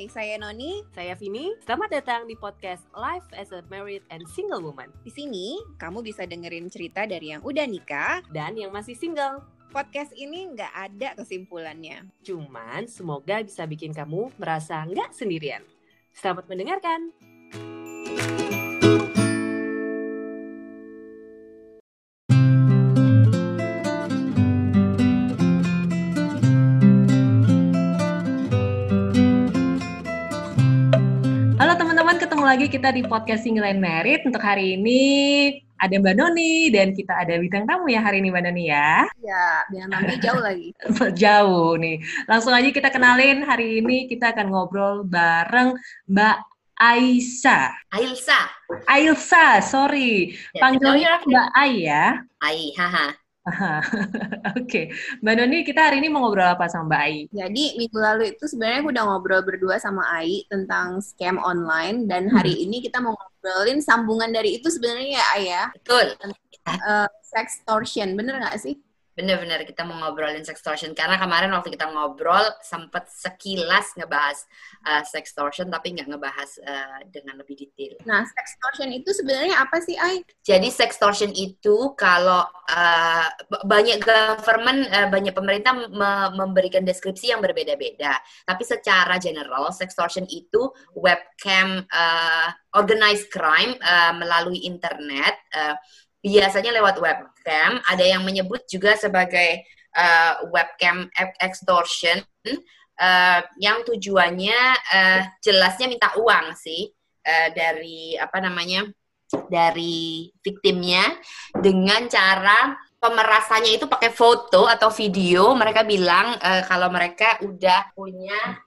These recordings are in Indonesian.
Hai, saya Noni. Saya Vini. Selamat datang di podcast Life as a Married and Single Woman. Di sini, kamu bisa dengerin cerita dari yang udah nikah dan yang masih single. Podcast ini nggak ada kesimpulannya. Cuman semoga bisa bikin kamu merasa nggak sendirian. Selamat mendengarkan. Lagi kita di podcast Single and Married. Untuk hari ini ada Mbak Noni dan kita ada bintang tamu ya hari ini Mbak Noni ya. Ya, bintang tamu jauh lagi. jauh nih. Langsung aja kita kenalin hari ini kita akan ngobrol bareng Mbak Aisa. Ailsa. Ailsa, sorry. Ya, Panggilnya Mbak Ai ya. Ai, haha. Oke, okay. Mbak Noni, kita hari ini mau ngobrol apa sama Mbak Ai? Jadi minggu lalu itu sebenarnya aku udah ngobrol berdua sama Ai tentang scam online dan hari hmm. ini kita mau ngobrolin sambungan dari itu sebenarnya ya Ai ya. Betul. Uh, sextortion, bener nggak sih? Bener-bener kita mau ngobrolin sextortion karena kemarin waktu kita ngobrol sempet sekilas ngebahas uh, sextortion tapi nggak ngebahas uh, dengan lebih detail. Nah, sextortion itu sebenarnya apa sih, Ai? Jadi sextortion itu kalau uh, banyak government, uh, banyak pemerintah me memberikan deskripsi yang berbeda-beda. Tapi secara general, sextortion itu webcam uh, organized crime uh, melalui internet. Uh, biasanya lewat webcam, ada yang menyebut juga sebagai uh, webcam extortion uh, yang tujuannya uh, jelasnya minta uang sih uh, dari apa namanya dari victimnya dengan cara pemerasannya itu pakai foto atau video. Mereka bilang uh, kalau mereka udah punya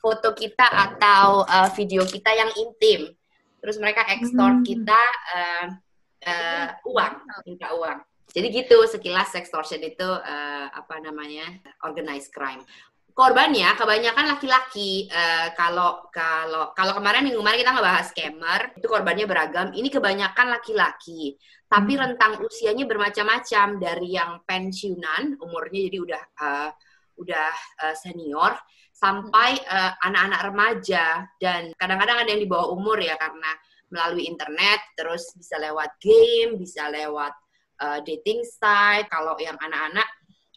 foto kita atau uh, video kita yang intim, terus mereka ekstor hmm. kita uh, uh, uang, minta uang. Jadi gitu sekilas sextortion itu uh, apa namanya organized crime. Korbannya kebanyakan laki-laki. Uh, kalau kalau kalau kemarin minggu kemarin kita ngebahas scammer, itu korbannya beragam. Ini kebanyakan laki-laki. Tapi hmm. rentang usianya bermacam-macam dari yang pensiunan, umurnya jadi udah uh, udah uh, senior sampai anak-anak uh, remaja dan kadang-kadang ada yang di bawah umur ya karena melalui internet, terus bisa lewat game, bisa lewat uh, dating site. Kalau yang anak-anak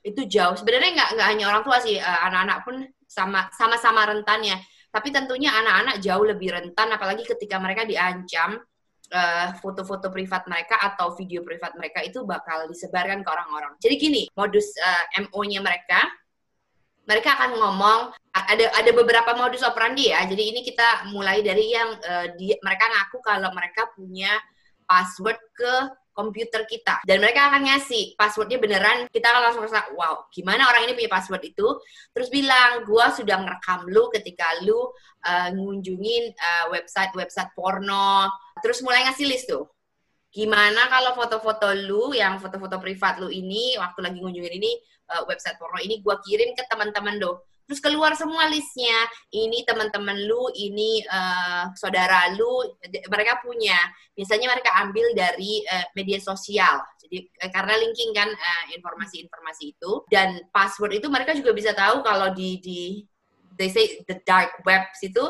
itu jauh. Sebenarnya nggak nggak hanya orang tua sih, uh, anak-anak pun sama sama-sama rentannya. Tapi tentunya anak-anak jauh lebih rentan, apalagi ketika mereka diancam uh, foto-foto privat mereka atau video privat mereka itu bakal disebarkan ke orang-orang. Jadi gini, modus uh, MO-nya mereka mereka akan ngomong ada ada beberapa modus operandi ya. Jadi ini kita mulai dari yang uh, di, mereka ngaku kalau mereka punya password ke komputer kita. Dan mereka akan ngasih passwordnya beneran. Kita akan langsung rasa wow gimana orang ini punya password itu? Terus bilang gua sudah ngerekam lu ketika lu uh, ngunjungin uh, website website porno. Terus mulai ngasih list tuh. Gimana kalau foto-foto lu yang foto-foto privat lu ini waktu lagi ngunjungin ini uh, website porno ini gue kirim ke teman-teman lo. Terus keluar semua listnya. Ini teman-teman lu ini uh, saudara lu mereka punya. Biasanya mereka ambil dari uh, media sosial. Jadi uh, karena linking kan informasi-informasi uh, itu. Dan password itu mereka juga bisa tahu kalau di di they say the dark web situ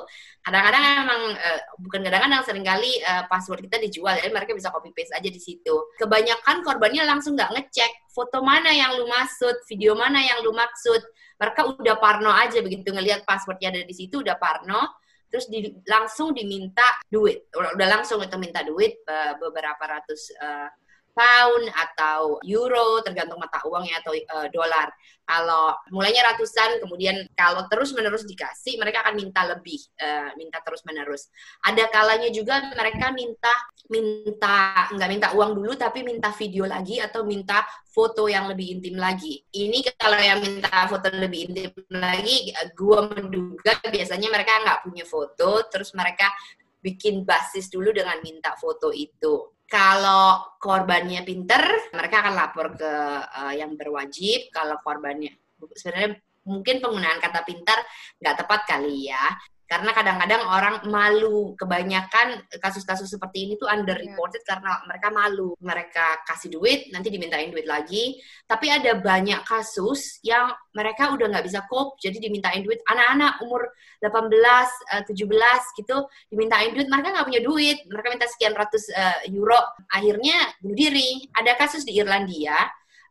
kadang-kadang emang uh, bukan kadang-kadang sering kali uh, password kita dijual jadi mereka bisa copy paste aja di situ. Kebanyakan korbannya langsung nggak ngecek foto mana yang lu maksud video mana yang lu maksud. Mereka udah parno aja begitu ngelihat passwordnya ada di situ udah parno terus di, langsung diminta duit. Udah langsung itu minta duit uh, beberapa ratus uh, pound atau euro tergantung mata uangnya atau uh, dolar. Kalau mulainya ratusan, kemudian kalau terus menerus dikasih, mereka akan minta lebih, uh, minta terus menerus. Ada kalanya juga mereka minta minta nggak minta uang dulu, tapi minta video lagi atau minta foto yang lebih intim lagi. Ini kalau yang minta foto lebih intim lagi, gue menduga biasanya mereka nggak punya foto, terus mereka bikin basis dulu dengan minta foto itu kalau korbannya pinter, mereka akan lapor ke uh, yang berwajib. Kalau korbannya sebenarnya mungkin penggunaan kata pintar nggak tepat kali ya. Karena kadang-kadang orang malu kebanyakan kasus-kasus seperti ini tuh underreported yeah. karena mereka malu. Mereka kasih duit nanti dimintain duit lagi. Tapi ada banyak kasus yang mereka udah nggak bisa cope jadi dimintain duit. Anak-anak umur 18 17 eh, gitu dimintain duit mereka nggak punya duit. Mereka minta sekian ratus uh, euro. Akhirnya bunuh diri. Ada kasus di Irlandia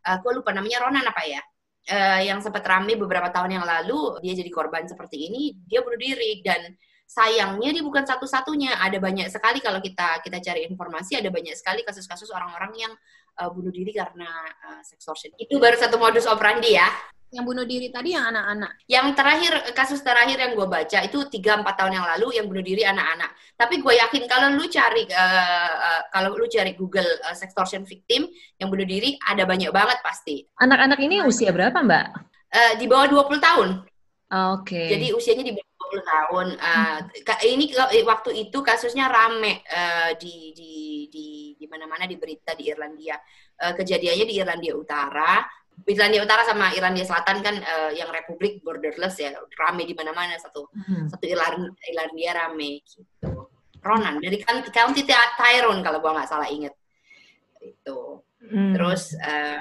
uh, gue lupa namanya Ronan apa ya uh, yang sempat rame beberapa tahun yang lalu dia jadi korban seperti ini dia bunuh diri. Dan sayangnya dia bukan satu-satunya. Ada banyak sekali kalau kita kita cari informasi ada banyak sekali kasus-kasus orang-orang yang uh, bunuh diri karena uh, sextortion. Itu baru satu modus operandi ya yang bunuh diri tadi yang anak-anak. Yang terakhir kasus terakhir yang gue baca itu tiga empat tahun yang lalu yang bunuh diri anak-anak. Tapi gue yakin kalau lu cari uh, uh, kalau lu cari Google uh, sextortion victim yang bunuh diri ada banyak banget pasti. Anak-anak ini usia berapa, Mbak? Uh, di bawah 20 tahun. Oke. Okay. Jadi usianya di bawah 20 tahun. Uh, hmm. ini waktu itu kasusnya rame uh, di di di di mana-mana di berita di Irlandia. Uh, kejadiannya di Irlandia Utara Irlandia Utara sama Irlandia Selatan kan uh, yang Republik borderless ya rame di mana-mana satu hmm. satu Irlandia, Irlandia rame gitu. Ronan dari County Tyrone kalau gua nggak salah inget itu. Hmm. Terus uh,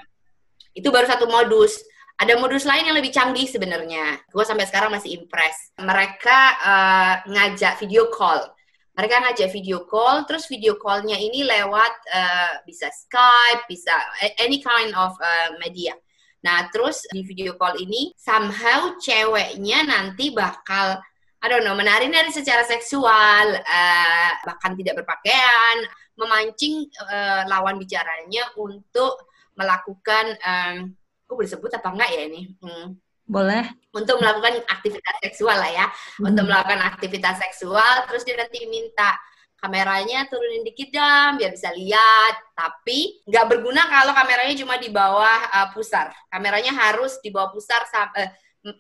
itu baru satu modus. Ada modus lain yang lebih canggih sebenarnya. Gue sampai sekarang masih impress. Mereka uh, ngajak video call mereka ngajak video call, terus video callnya ini lewat uh, bisa Skype, bisa any kind of uh, media. Nah, terus di video call ini somehow ceweknya nanti bakal I don't know, menari nari secara seksual, uh, bahkan tidak berpakaian, memancing uh, lawan bicaranya untuk melakukan, um, aku boleh sebut apa enggak ya ini? Hmm, boleh. Untuk melakukan aktivitas seksual lah ya. Hmm. Untuk melakukan aktivitas seksual, terus dia nanti minta kameranya turunin dikit dong biar bisa lihat. Tapi nggak berguna kalau kameranya cuma di bawah uh, pusar. Kameranya harus di bawah pusar uh,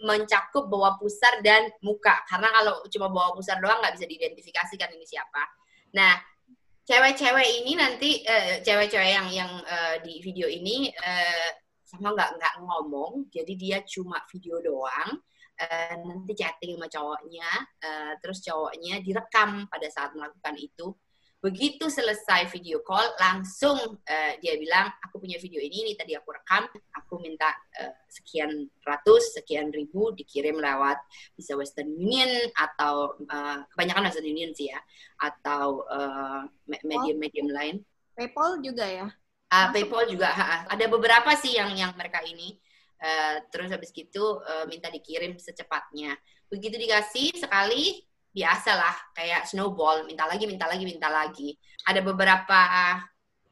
mencakup bawah pusar dan muka. Karena kalau cuma bawah pusar doang nggak bisa diidentifikasikan ini siapa. Nah, cewek-cewek ini nanti uh, cewek-cewek yang yang uh, di video ini uh, sama nggak nggak ngomong jadi dia cuma video doang uh, nanti chatting sama cowoknya uh, terus cowoknya direkam pada saat melakukan itu. Begitu selesai video call langsung uh, dia bilang aku punya video ini ini tadi aku rekam aku minta uh, sekian ratus sekian ribu dikirim lewat bisa Western Union atau uh, kebanyakan Western Union sih ya atau medium-medium uh, lain. PayPal juga ya Uh, PayPal juga ha, ada beberapa sih yang yang mereka ini. Uh, terus habis gitu uh, minta dikirim secepatnya. Begitu dikasih sekali biasalah kayak snowball, minta lagi, minta lagi, minta lagi. Ada beberapa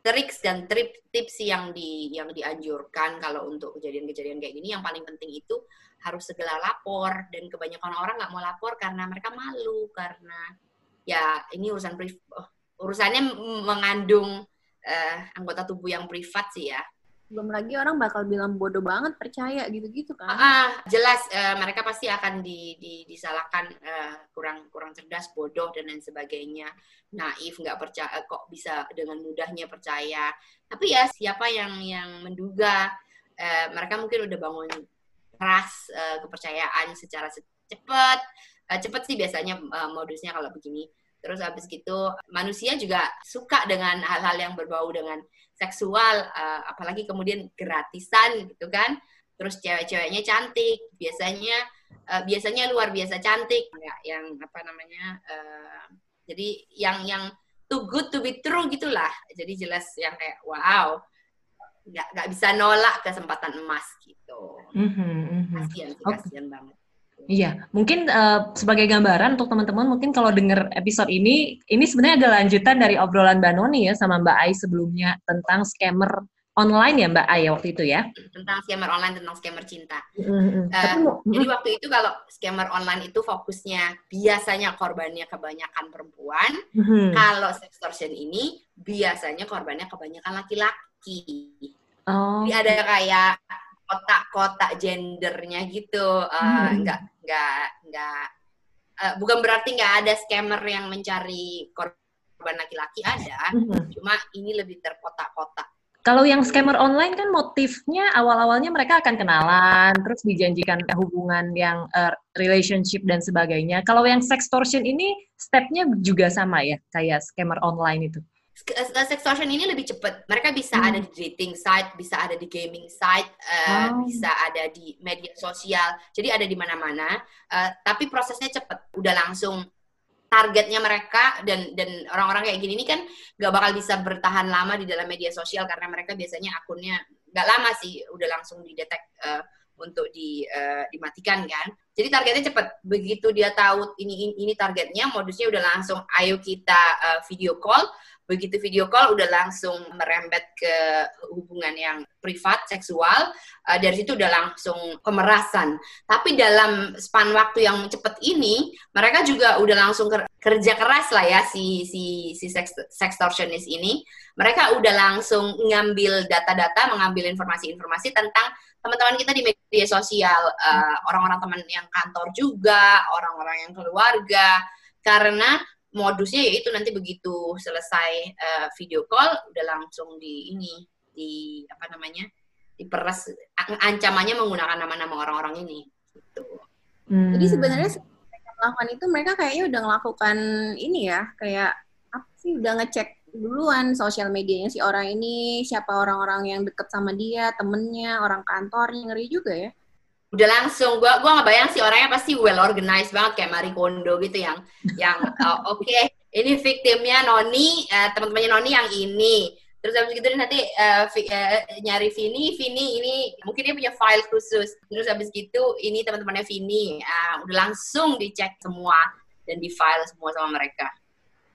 triks dan trip tips yang di yang dianjurkan kalau untuk kejadian-kejadian kayak gini. Yang paling penting itu harus segera lapor. Dan kebanyakan orang nggak mau lapor karena mereka malu karena ya ini urusan priv oh, urusannya mengandung uh, anggota tubuh yang privat sih ya. Belum lagi orang bakal bilang bodoh banget percaya gitu-gitu kan? Ah, jelas uh, mereka pasti akan di, di, disalahkan uh, kurang kurang cerdas, bodoh dan lain sebagainya, naif, nggak percaya kok bisa dengan mudahnya percaya. Tapi ya siapa yang yang menduga uh, mereka mungkin udah bangun keras uh, kepercayaan secara cepat. Uh, cepat sih biasanya uh, modusnya kalau begini Terus habis gitu manusia juga suka dengan hal-hal yang berbau dengan seksual, uh, apalagi kemudian gratisan gitu kan. Terus cewek-ceweknya cantik, biasanya uh, biasanya luar biasa cantik, ya, yang apa namanya? Uh, jadi yang yang too good to be true gitulah. Jadi jelas yang kayak wow, nggak nggak bisa nolak kesempatan emas gitu. Mm -hmm, Kasian, kasian okay. banget. Iya, mungkin uh, sebagai gambaran untuk teman-teman, mungkin kalau dengar episode ini, ini sebenarnya ada lanjutan dari obrolan Mbak Noni ya sama Mbak Ai sebelumnya tentang scammer online ya Mbak Ai waktu itu ya? Tentang scammer online, tentang scammer cinta. Mm-hmm. Uh, Tapi, jadi waktu itu kalau scammer online itu fokusnya biasanya korbannya kebanyakan perempuan, mm-hmm. kalau sextortion ini biasanya korbannya kebanyakan laki-laki. Oh. Jadi ada kayak kotak-kotak gendernya gitu uh, hmm. nggak nggak nggak uh, bukan berarti nggak ada scammer yang mencari korban laki-laki ada hmm. cuma ini lebih terkotak-kotak Kalau yang scammer online kan motifnya awal-awalnya mereka akan kenalan, terus dijanjikan hubungan yang uh, relationship dan sebagainya. Kalau yang sextortion ini stepnya juga sama ya, kayak scammer online itu. Sextortion ini lebih cepat. Mereka bisa hmm. ada di dating site, bisa ada di gaming site, uh, oh. bisa ada di media sosial. Jadi ada di mana-mana. Uh, tapi prosesnya cepat. Udah langsung targetnya mereka dan dan orang-orang kayak gini ini kan nggak bakal bisa bertahan lama di dalam media sosial karena mereka biasanya akunnya nggak lama sih udah langsung didetek uh, untuk di uh, dimatikan kan. Jadi targetnya cepat. Begitu dia tahu ini ini, ini targetnya, modusnya udah langsung ayo kita uh, video call begitu video call udah langsung merembet ke hubungan yang privat seksual uh, dari situ udah langsung pemerasan. Tapi dalam span waktu yang cepat ini mereka juga udah langsung kerja keras lah ya si si si sex, sextortionist ini. Mereka udah langsung ngambil data-data mengambil informasi-informasi tentang teman-teman kita di media sosial uh, orang-orang teman yang kantor juga orang-orang yang keluarga. Karena modusnya yaitu nanti begitu selesai uh, video call udah langsung di ini di apa namanya diperas ancamannya menggunakan nama-nama orang-orang ini gitu. Hmm. Jadi sebenarnya mereka melakukan itu mereka kayaknya udah melakukan ini ya kayak apa sih udah ngecek duluan sosial medianya si orang ini siapa orang-orang yang deket sama dia temennya orang kantornya ngeri juga ya udah langsung gua gua nggak bayang sih orangnya pasti well organized banget kayak Marie Kondo gitu yang yang uh, oke okay, ini victimnya Noni uh, teman-temannya Noni yang ini. Terus habis gitu nanti uh, uh, nyari Vini Vini ini mungkin dia punya file khusus. Terus habis gitu ini teman-temannya Vini. Uh, udah langsung dicek semua dan di file semua sama mereka.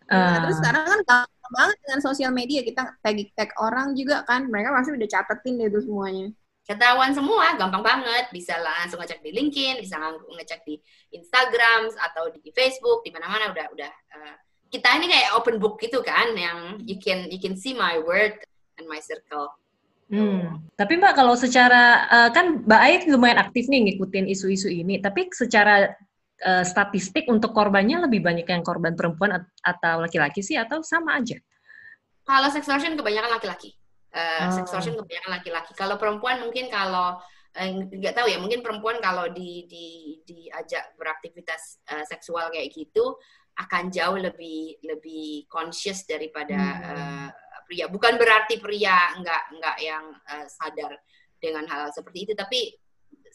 Uh. nah, terus sekarang kan gampang banget dengan sosial media kita tag tag orang juga kan mereka pasti udah catetin deh itu semuanya ketahuan semua, gampang banget. Bisa langsung ngecek di LinkedIn, bisa ngecek di Instagram atau di Facebook, di mana-mana udah udah. Uh, kita ini kayak open book gitu kan, yang you can you can see my word and my circle. Hmm. Tapi Mbak kalau secara uh, kan Mbak Ait lumayan aktif nih ngikutin isu-isu ini, tapi secara uh, statistik untuk korbannya lebih banyak yang korban perempuan atau laki-laki sih atau sama aja? Kalau sextortion kebanyakan laki-laki uh, oh. sextortion kebanyakan laki-laki. Kalau perempuan mungkin kalau eh, nggak tahu ya, mungkin perempuan kalau di, di diajak beraktivitas uh, seksual kayak gitu akan jauh lebih lebih conscious daripada hmm. uh, pria. Bukan berarti pria nggak nggak yang uh, sadar dengan hal seperti itu, tapi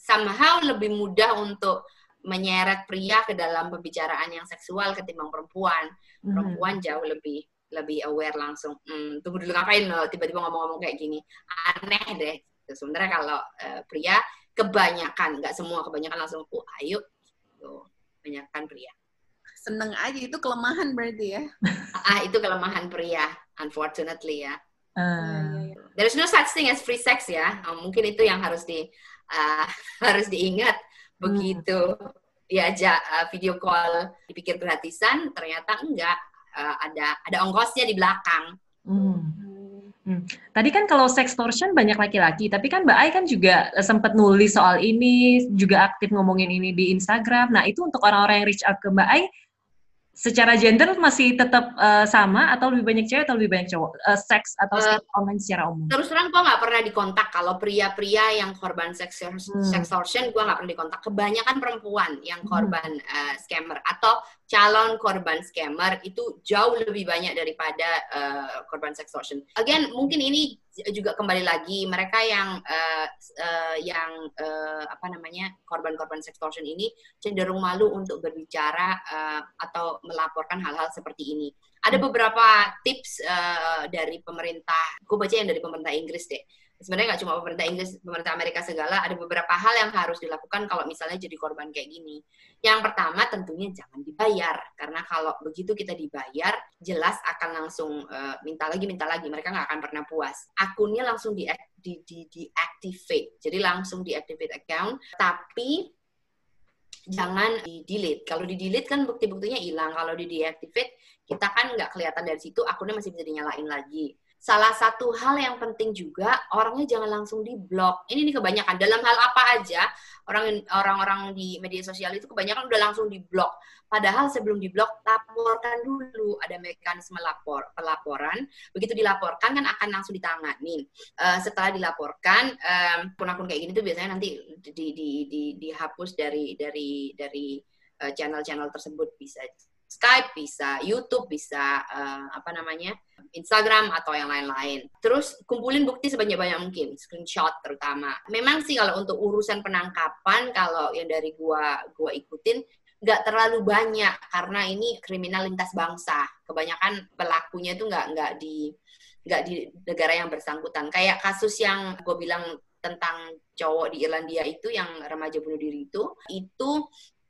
somehow lebih mudah untuk menyeret pria ke dalam pembicaraan yang seksual ketimbang perempuan. Hmm. Perempuan jauh lebih lebih aware langsung hmm, tunggu dulu ngapain? Lo tiba-tiba ngomong-ngomong kayak gini. Aneh deh. Sebenarnya kalau uh, pria kebanyakan nggak semua kebanyakan langsung oh ayo. Tuh kebanyakan pria. Seneng aja itu kelemahan berarti ya. Ah itu kelemahan pria unfortunately ya. Uh. there is no such thing as free sex ya. Oh, mungkin itu yang harus di uh, harus diingat. Begitu hmm. diajak uh, video call dipikir gratisan ternyata enggak uh, ada ada ongkosnya di belakang. Hmm. Hmm. Tadi kan kalau sextortion banyak laki-laki, tapi kan Mbak Ai kan juga eh, sempat nulis soal ini, juga aktif ngomongin ini di Instagram. Nah itu untuk orang-orang yang reach out ke Mbak Ai, secara gender masih tetap uh, sama atau lebih banyak cewek atau lebih banyak cowok uh, seks atau uh, online secara umum? Terus terang gue nggak pernah dikontak kalau pria-pria yang korban seks hmm. sextortion gue nggak pernah dikontak. Kebanyakan perempuan yang hmm. korban hmm. uh, scammer atau calon korban scammer itu jauh lebih banyak daripada uh, korban sextortion. Again, mungkin ini juga kembali lagi mereka yang uh, uh, yang uh, apa namanya korban-korban sextortion ini cenderung malu untuk berbicara uh, atau melaporkan hal-hal seperti ini. Ada beberapa tips uh, dari pemerintah, gue baca yang dari pemerintah Inggris deh sebenarnya nggak cuma pemerintah Inggris, pemerintah Amerika segala, ada beberapa hal yang harus dilakukan kalau misalnya jadi korban kayak gini. Yang pertama tentunya jangan dibayar, karena kalau begitu kita dibayar, jelas akan langsung uh, minta lagi, minta lagi, mereka nggak akan pernah puas. Akunnya langsung di di di deactivate, jadi langsung deactivate account, tapi jangan di delete. Kalau di delete kan bukti-buktinya hilang. Kalau di deactivate kita kan nggak kelihatan dari situ, akunnya masih bisa dinyalain lagi salah satu hal yang penting juga orangnya jangan langsung di blok. Ini nih kebanyakan dalam hal apa aja orang orang-orang di media sosial itu kebanyakan udah langsung diblok. Padahal sebelum diblok laporkan dulu ada mekanisme lapor pelaporan. Begitu dilaporkan kan akan langsung ditangani. Uh, setelah dilaporkan akun-akun um, kayak gini tuh biasanya nanti di, di, di, dihapus dari dari dari eh, channel-channel tersebut bisa Skype, bisa YouTube, bisa uh, apa namanya Instagram atau yang lain-lain. Terus kumpulin bukti sebanyak-banyak mungkin, screenshot terutama. Memang sih kalau untuk urusan penangkapan, kalau yang dari gua gua ikutin nggak terlalu banyak karena ini kriminal lintas bangsa. Kebanyakan pelakunya itu nggak nggak di nggak di negara yang bersangkutan. Kayak kasus yang gue bilang tentang cowok di Irlandia itu yang remaja bunuh diri itu, itu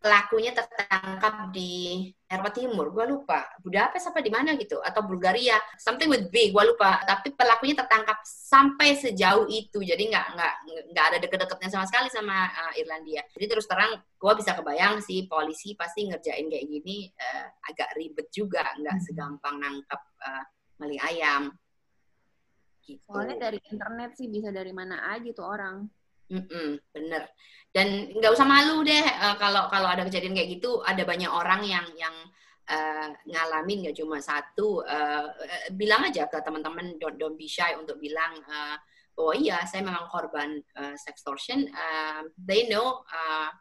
pelakunya tertangkap di Eropa Timur, gue lupa. Budapest apa di mana gitu, atau Bulgaria, something with B, gue lupa. Tapi pelakunya tertangkap sampai sejauh itu, jadi nggak nggak nggak ada deket-deketnya sama sekali sama uh, Irlandia. Jadi terus terang, gue bisa kebayang sih polisi pasti ngerjain kayak gini uh, agak ribet juga, nggak hmm. segampang nangkap uh, maling ayam. Gitu. Soalnya dari internet sih bisa dari mana aja tuh orang. Mm-mm, bener. Dan nggak usah malu deh uh, kalau kalau ada kejadian kayak gitu, ada banyak orang yang yang uh, ngalamin nggak cuma satu. Uh, bilang aja ke teman-teman don't don't be shy untuk bilang uh, oh iya saya memang korban uh, sextortion. Uh, they know, uh,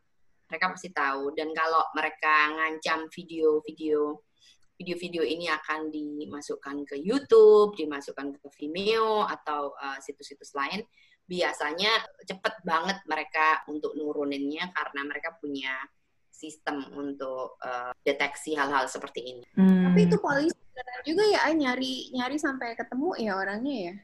mereka pasti tahu. Dan kalau mereka ngancam video-video video-video ini akan dimasukkan ke YouTube, dimasukkan ke Vimeo atau situs-situs uh, lain biasanya cepet banget mereka untuk nuruninnya karena mereka punya sistem untuk uh, deteksi hal-hal seperti ini. Hmm. Tapi itu polisi juga ya nyari nyari sampai ketemu ya orangnya ya.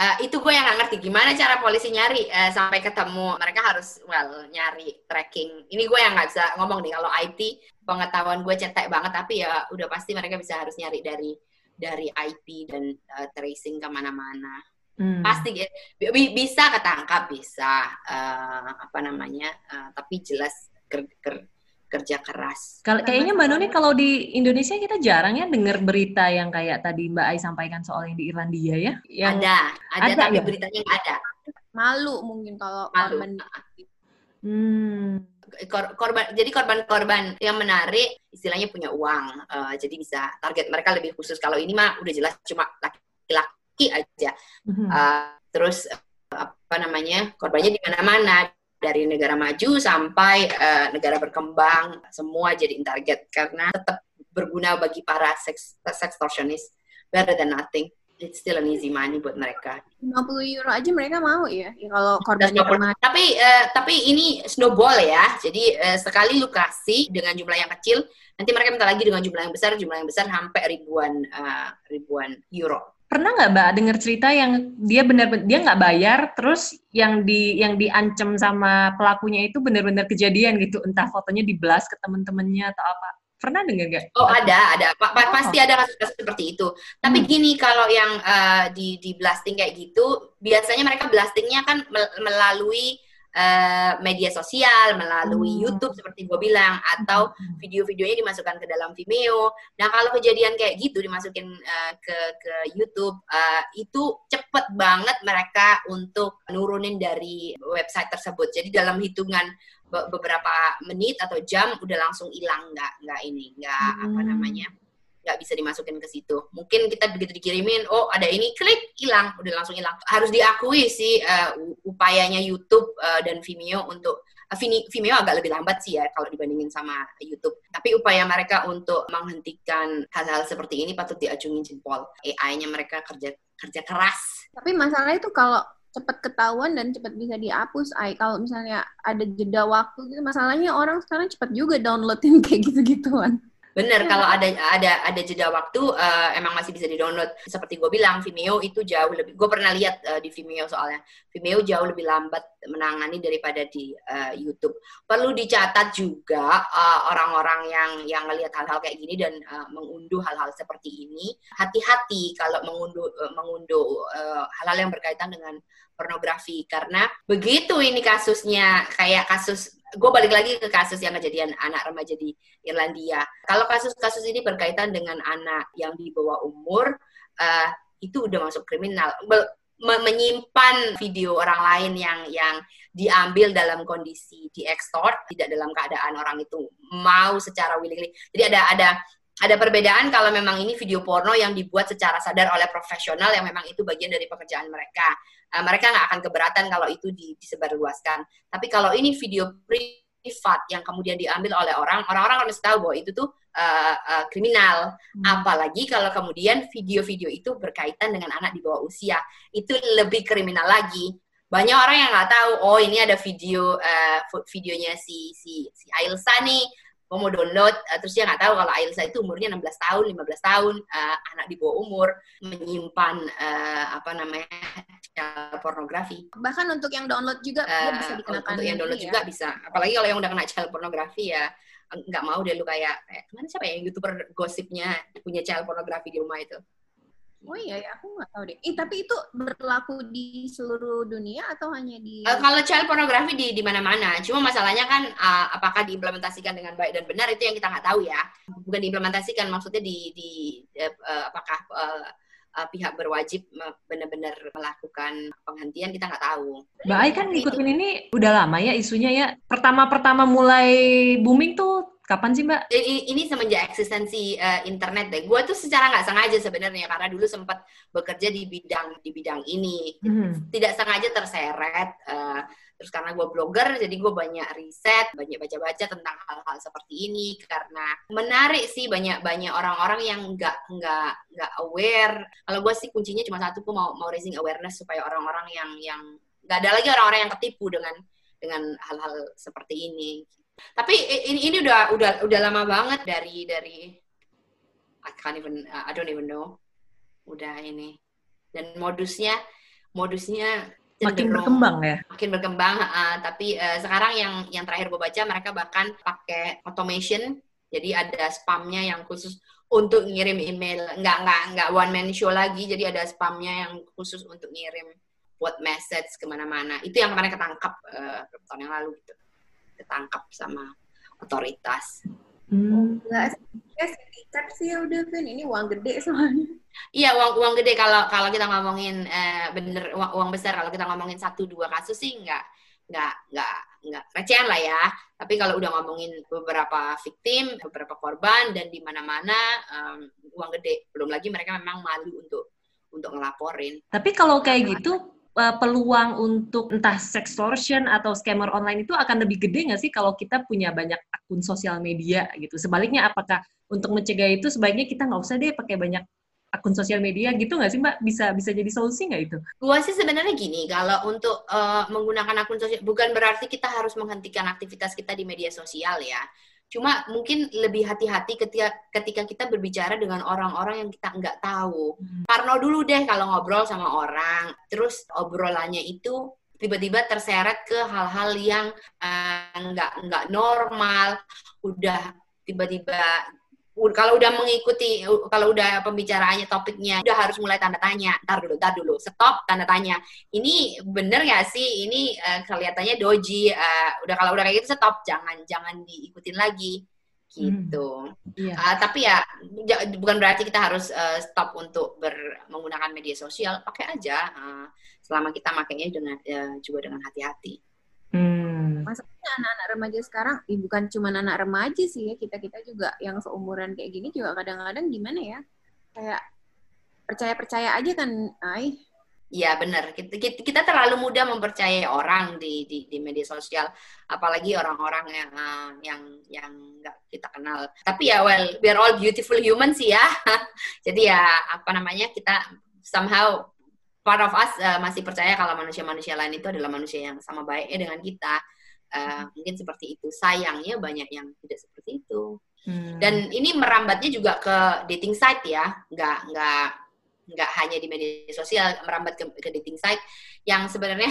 Uh, itu gue yang gak ngerti gimana cara polisi nyari uh, sampai ketemu mereka harus well nyari tracking ini gue yang nggak bisa ngomong nih kalau IT pengetahuan gue cetek banget tapi ya udah pasti mereka bisa harus nyari dari dari IP dan uh, tracing ke mana-mana Hmm. Pasti ya. bisa ketangkap bisa uh, apa namanya uh, tapi jelas ker, ker, kerja keras. Kalau kayaknya Mbak Noni kalau di Indonesia kita jarang ya dengar berita yang kayak tadi Mbak Ai sampaikan soal yang di Irlandia ya. Yang ada, ada, ada tapi ya? beritanya nggak ada. Malu mungkin kalau Malu. korban. Hmm. Kor korban jadi korban-korban yang menarik istilahnya punya uang uh, jadi bisa target mereka lebih khusus kalau ini mah udah jelas cuma laki-laki aja. Mm-hmm. Uh, terus apa namanya korbannya di mana-mana dari negara maju sampai uh, negara berkembang semua jadi target karena tetap berguna bagi para seks sextortionist better than nothing it's still an easy money buat mereka. 50 euro aja mereka mau ya, ya kalau korbannya Tapi uh, tapi ini snowball ya. Jadi uh, sekali lu kasih dengan jumlah yang kecil, nanti mereka minta lagi dengan jumlah yang besar, jumlah yang besar sampai ribuan uh, ribuan euro pernah nggak mbak dengar cerita yang dia benar dia nggak bayar terus yang di yang diancam sama pelakunya itu benar-benar kejadian gitu entah fotonya di blast ke temen-temennya atau apa pernah dengar nggak? Oh ada ada pa oh. pasti ada kasus-kasus seperti itu tapi hmm. gini kalau yang uh, di di blasting kayak gitu biasanya mereka blastingnya kan melalui uh, media sosial, melalui hmm. YouTube seperti gue bilang, atau hmm. video-videonya dimasukkan ke dalam Vimeo. Nah kalau kejadian kayak gitu dimasukin uh, ke ke YouTube, uh, itu cepet banget mereka untuk nurunin dari website tersebut. Jadi dalam hitungan beberapa menit atau jam udah langsung hilang nggak nggak ini nggak hmm. apa namanya nggak bisa dimasukin ke situ. Mungkin kita begitu dikirimin, oh ada ini, klik, hilang, udah langsung hilang. Harus diakui sih uh, upayanya YouTube uh, dan Vimeo untuk uh, Vimeo agak lebih lambat sih ya kalau dibandingin sama YouTube. Tapi upaya mereka untuk menghentikan hal-hal seperti ini patut diacungin jempol. AI-nya mereka kerja kerja keras. Tapi masalah itu kalau cepat ketahuan dan cepat bisa dihapus ay kalau misalnya ada jeda waktu gitu masalahnya orang sekarang cepat juga downloadin kayak gitu-gituan Bener, kalau ada ada ada jeda waktu uh, emang masih bisa di-download. Seperti gue bilang, Vimeo itu jauh lebih. Gue pernah lihat uh, di Vimeo soalnya. Vimeo jauh lebih lambat menangani daripada di uh, YouTube. Perlu dicatat juga orang-orang uh, yang yang melihat hal-hal kayak gini dan uh, mengunduh hal-hal seperti ini. Hati-hati kalau mengunduh uh, mengunduh hal-hal uh, yang berkaitan dengan pornografi karena begitu ini kasusnya kayak kasus gue balik lagi ke kasus yang kejadian anak remaja di Irlandia. Kalau kasus-kasus ini berkaitan dengan anak yang di bawah umur, uh, itu udah masuk kriminal. menyimpan video orang lain yang yang diambil dalam kondisi di extort, tidak dalam keadaan orang itu mau secara willingly. Jadi ada ada ada perbedaan kalau memang ini video porno yang dibuat secara sadar oleh profesional yang memang itu bagian dari pekerjaan mereka. Uh, mereka nggak akan keberatan kalau itu disebarluaskan. Tapi kalau ini video privat yang kemudian diambil oleh orang, orang-orang harus tahu bahwa itu tuh uh, uh, kriminal. Hmm. Apalagi kalau kemudian video-video itu berkaitan dengan anak di bawah usia, itu lebih kriminal lagi. Banyak orang yang nggak tahu, oh ini ada video uh, videonya si si si Ailsa nih, mau download, uh, terus dia nggak tahu kalau Ailsa itu umurnya 16 tahun, 15 tahun, uh, anak di bawah umur menyimpan uh, apa namanya pornografi. Bahkan untuk yang download juga uh, bisa dikenakan. Untuk yang download ya? juga bisa. Apalagi kalau yang udah kena child pornografi ya nggak mau deh lu kayak kayak ke mana siapa ya yang youtuber gosipnya punya child pornografi di rumah itu Oh iya ya, aku nggak tahu deh. Eh, tapi itu berlaku di seluruh dunia atau hanya di? Uh, kalau child pornografi di di mana-mana. Cuma masalahnya kan uh, apakah diimplementasikan dengan baik dan benar itu yang kita nggak tahu ya. Bukan diimplementasikan, maksudnya di di uh, apakah uh, uh, pihak berwajib benar-benar melakukan penghentian kita nggak tahu. Ai kan ngikutin ini udah lama ya isunya ya. Pertama-pertama mulai booming tuh kapan sih Mbak? Ini, ini semenjak eksistensi uh, internet deh. Gue tuh secara nggak sengaja sebenarnya karena dulu sempat bekerja di bidang di bidang ini. Hmm. Tidak sengaja terseret. Uh, terus karena gue blogger jadi gue banyak riset banyak baca-baca tentang hal-hal seperti ini karena menarik sih banyak banyak orang-orang yang nggak nggak nggak aware kalau gue sih kuncinya cuma satu gue mau mau raising awareness supaya orang-orang yang yang nggak ada lagi orang-orang yang ketipu dengan dengan hal-hal seperti ini tapi ini ini udah udah udah lama banget dari dari I can't even I don't even know. Udah ini. Dan modusnya modusnya makin berkembang ya? makin berkembang uh, tapi uh, sekarang yang yang terakhir gue baca mereka bahkan pakai automation. Jadi ada spamnya yang khusus untuk ngirim email. Nggak nggak nggak one man show lagi. Jadi ada spamnya yang khusus untuk ngirim buat message ke mana-mana. Itu yang kemarin ketangkap uh, tahun yang lalu gitu ketangkap sama otoritas Hmm. Enggak, ya sih ya udah kan ini uang gede soalnya. Iya uang uang gede kalau kalau kita ngomongin eh, bener uang, uang besar kalau kita ngomongin satu dua kasus sih nggak nggak nggak nggak recehan lah ya. Tapi kalau udah ngomongin beberapa victim, beberapa korban dan di mana-mana um, uang gede. Belum lagi mereka memang malu untuk untuk ngelaporin. Tapi kalau kayak gitu uh, peluang untuk entah sextortion atau scammer online itu akan lebih gede nggak sih kalau kita punya banyak akun sosial media gitu. Sebaliknya apakah untuk mencegah itu sebaiknya kita nggak usah deh pakai banyak akun sosial media gitu nggak sih mbak bisa bisa jadi solusi nggak itu? Gua sih sebenarnya gini kalau untuk uh, menggunakan akun sosial bukan berarti kita harus menghentikan aktivitas kita di media sosial ya. Cuma mungkin lebih hati-hati ketika ketika kita berbicara dengan orang-orang yang kita nggak tahu. Hmm. Karena dulu deh kalau ngobrol sama orang, terus obrolannya itu tiba-tiba terseret ke hal-hal yang uh, nggak nggak normal, udah tiba-tiba kalau udah mengikuti kalau udah pembicaraannya topiknya udah harus mulai tanda tanya. Ntar dulu ntar dulu. Stop tanda tanya. Ini bener gak sih? Ini uh, kelihatannya doji uh, udah kalau udah kayak gitu stop. Jangan jangan diikutin lagi. Gitu. Hmm, iya. uh, tapi ya bukan berarti kita harus uh, stop untuk ber, menggunakan media sosial. Pakai aja uh, selama kita makainya dengan uh, juga dengan hati-hati Hmm. Masalahnya anak-anak remaja sekarang, eh, bukan cuma anak remaja sih ya, kita-kita juga yang seumuran kayak gini juga kadang-kadang gimana ya, kayak percaya-percaya aja kan, ay. Iya benar, kita, kita, kita terlalu mudah mempercayai orang di, di, di media sosial, apalagi orang-orang yang uh, yang yang nggak kita kenal. Tapi ya well, we are all beautiful human sih ya. Jadi ya apa namanya kita somehow part of us uh, masih percaya kalau manusia-manusia lain itu adalah manusia yang sama baiknya dengan kita. Uh, mungkin seperti itu. Sayangnya banyak yang tidak seperti itu. Hmm. Dan ini merambatnya juga ke dating site ya, nggak nggak nggak hanya di media sosial, merambat ke, ke dating site yang sebenarnya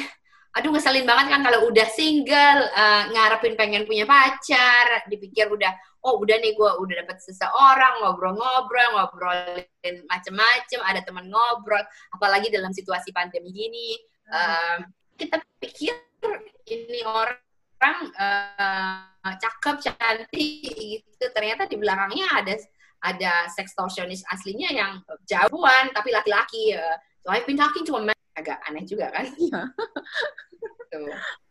aduh ngeselin banget kan kalau udah single uh, ngarepin pengen punya pacar dipikir udah oh udah nih gue udah dapet seseorang ngobrol-ngobrol ngobrolin macem-macem ada teman ngobrol apalagi dalam situasi pandemi gini. Uh, kita pikir ini orang uh, cakep cantik gitu. Ternyata di belakangnya ada ada sextortionist aslinya yang jauhan tapi laki-laki uh, so I've been talking to a man agak aneh juga kan. Iya. gitu.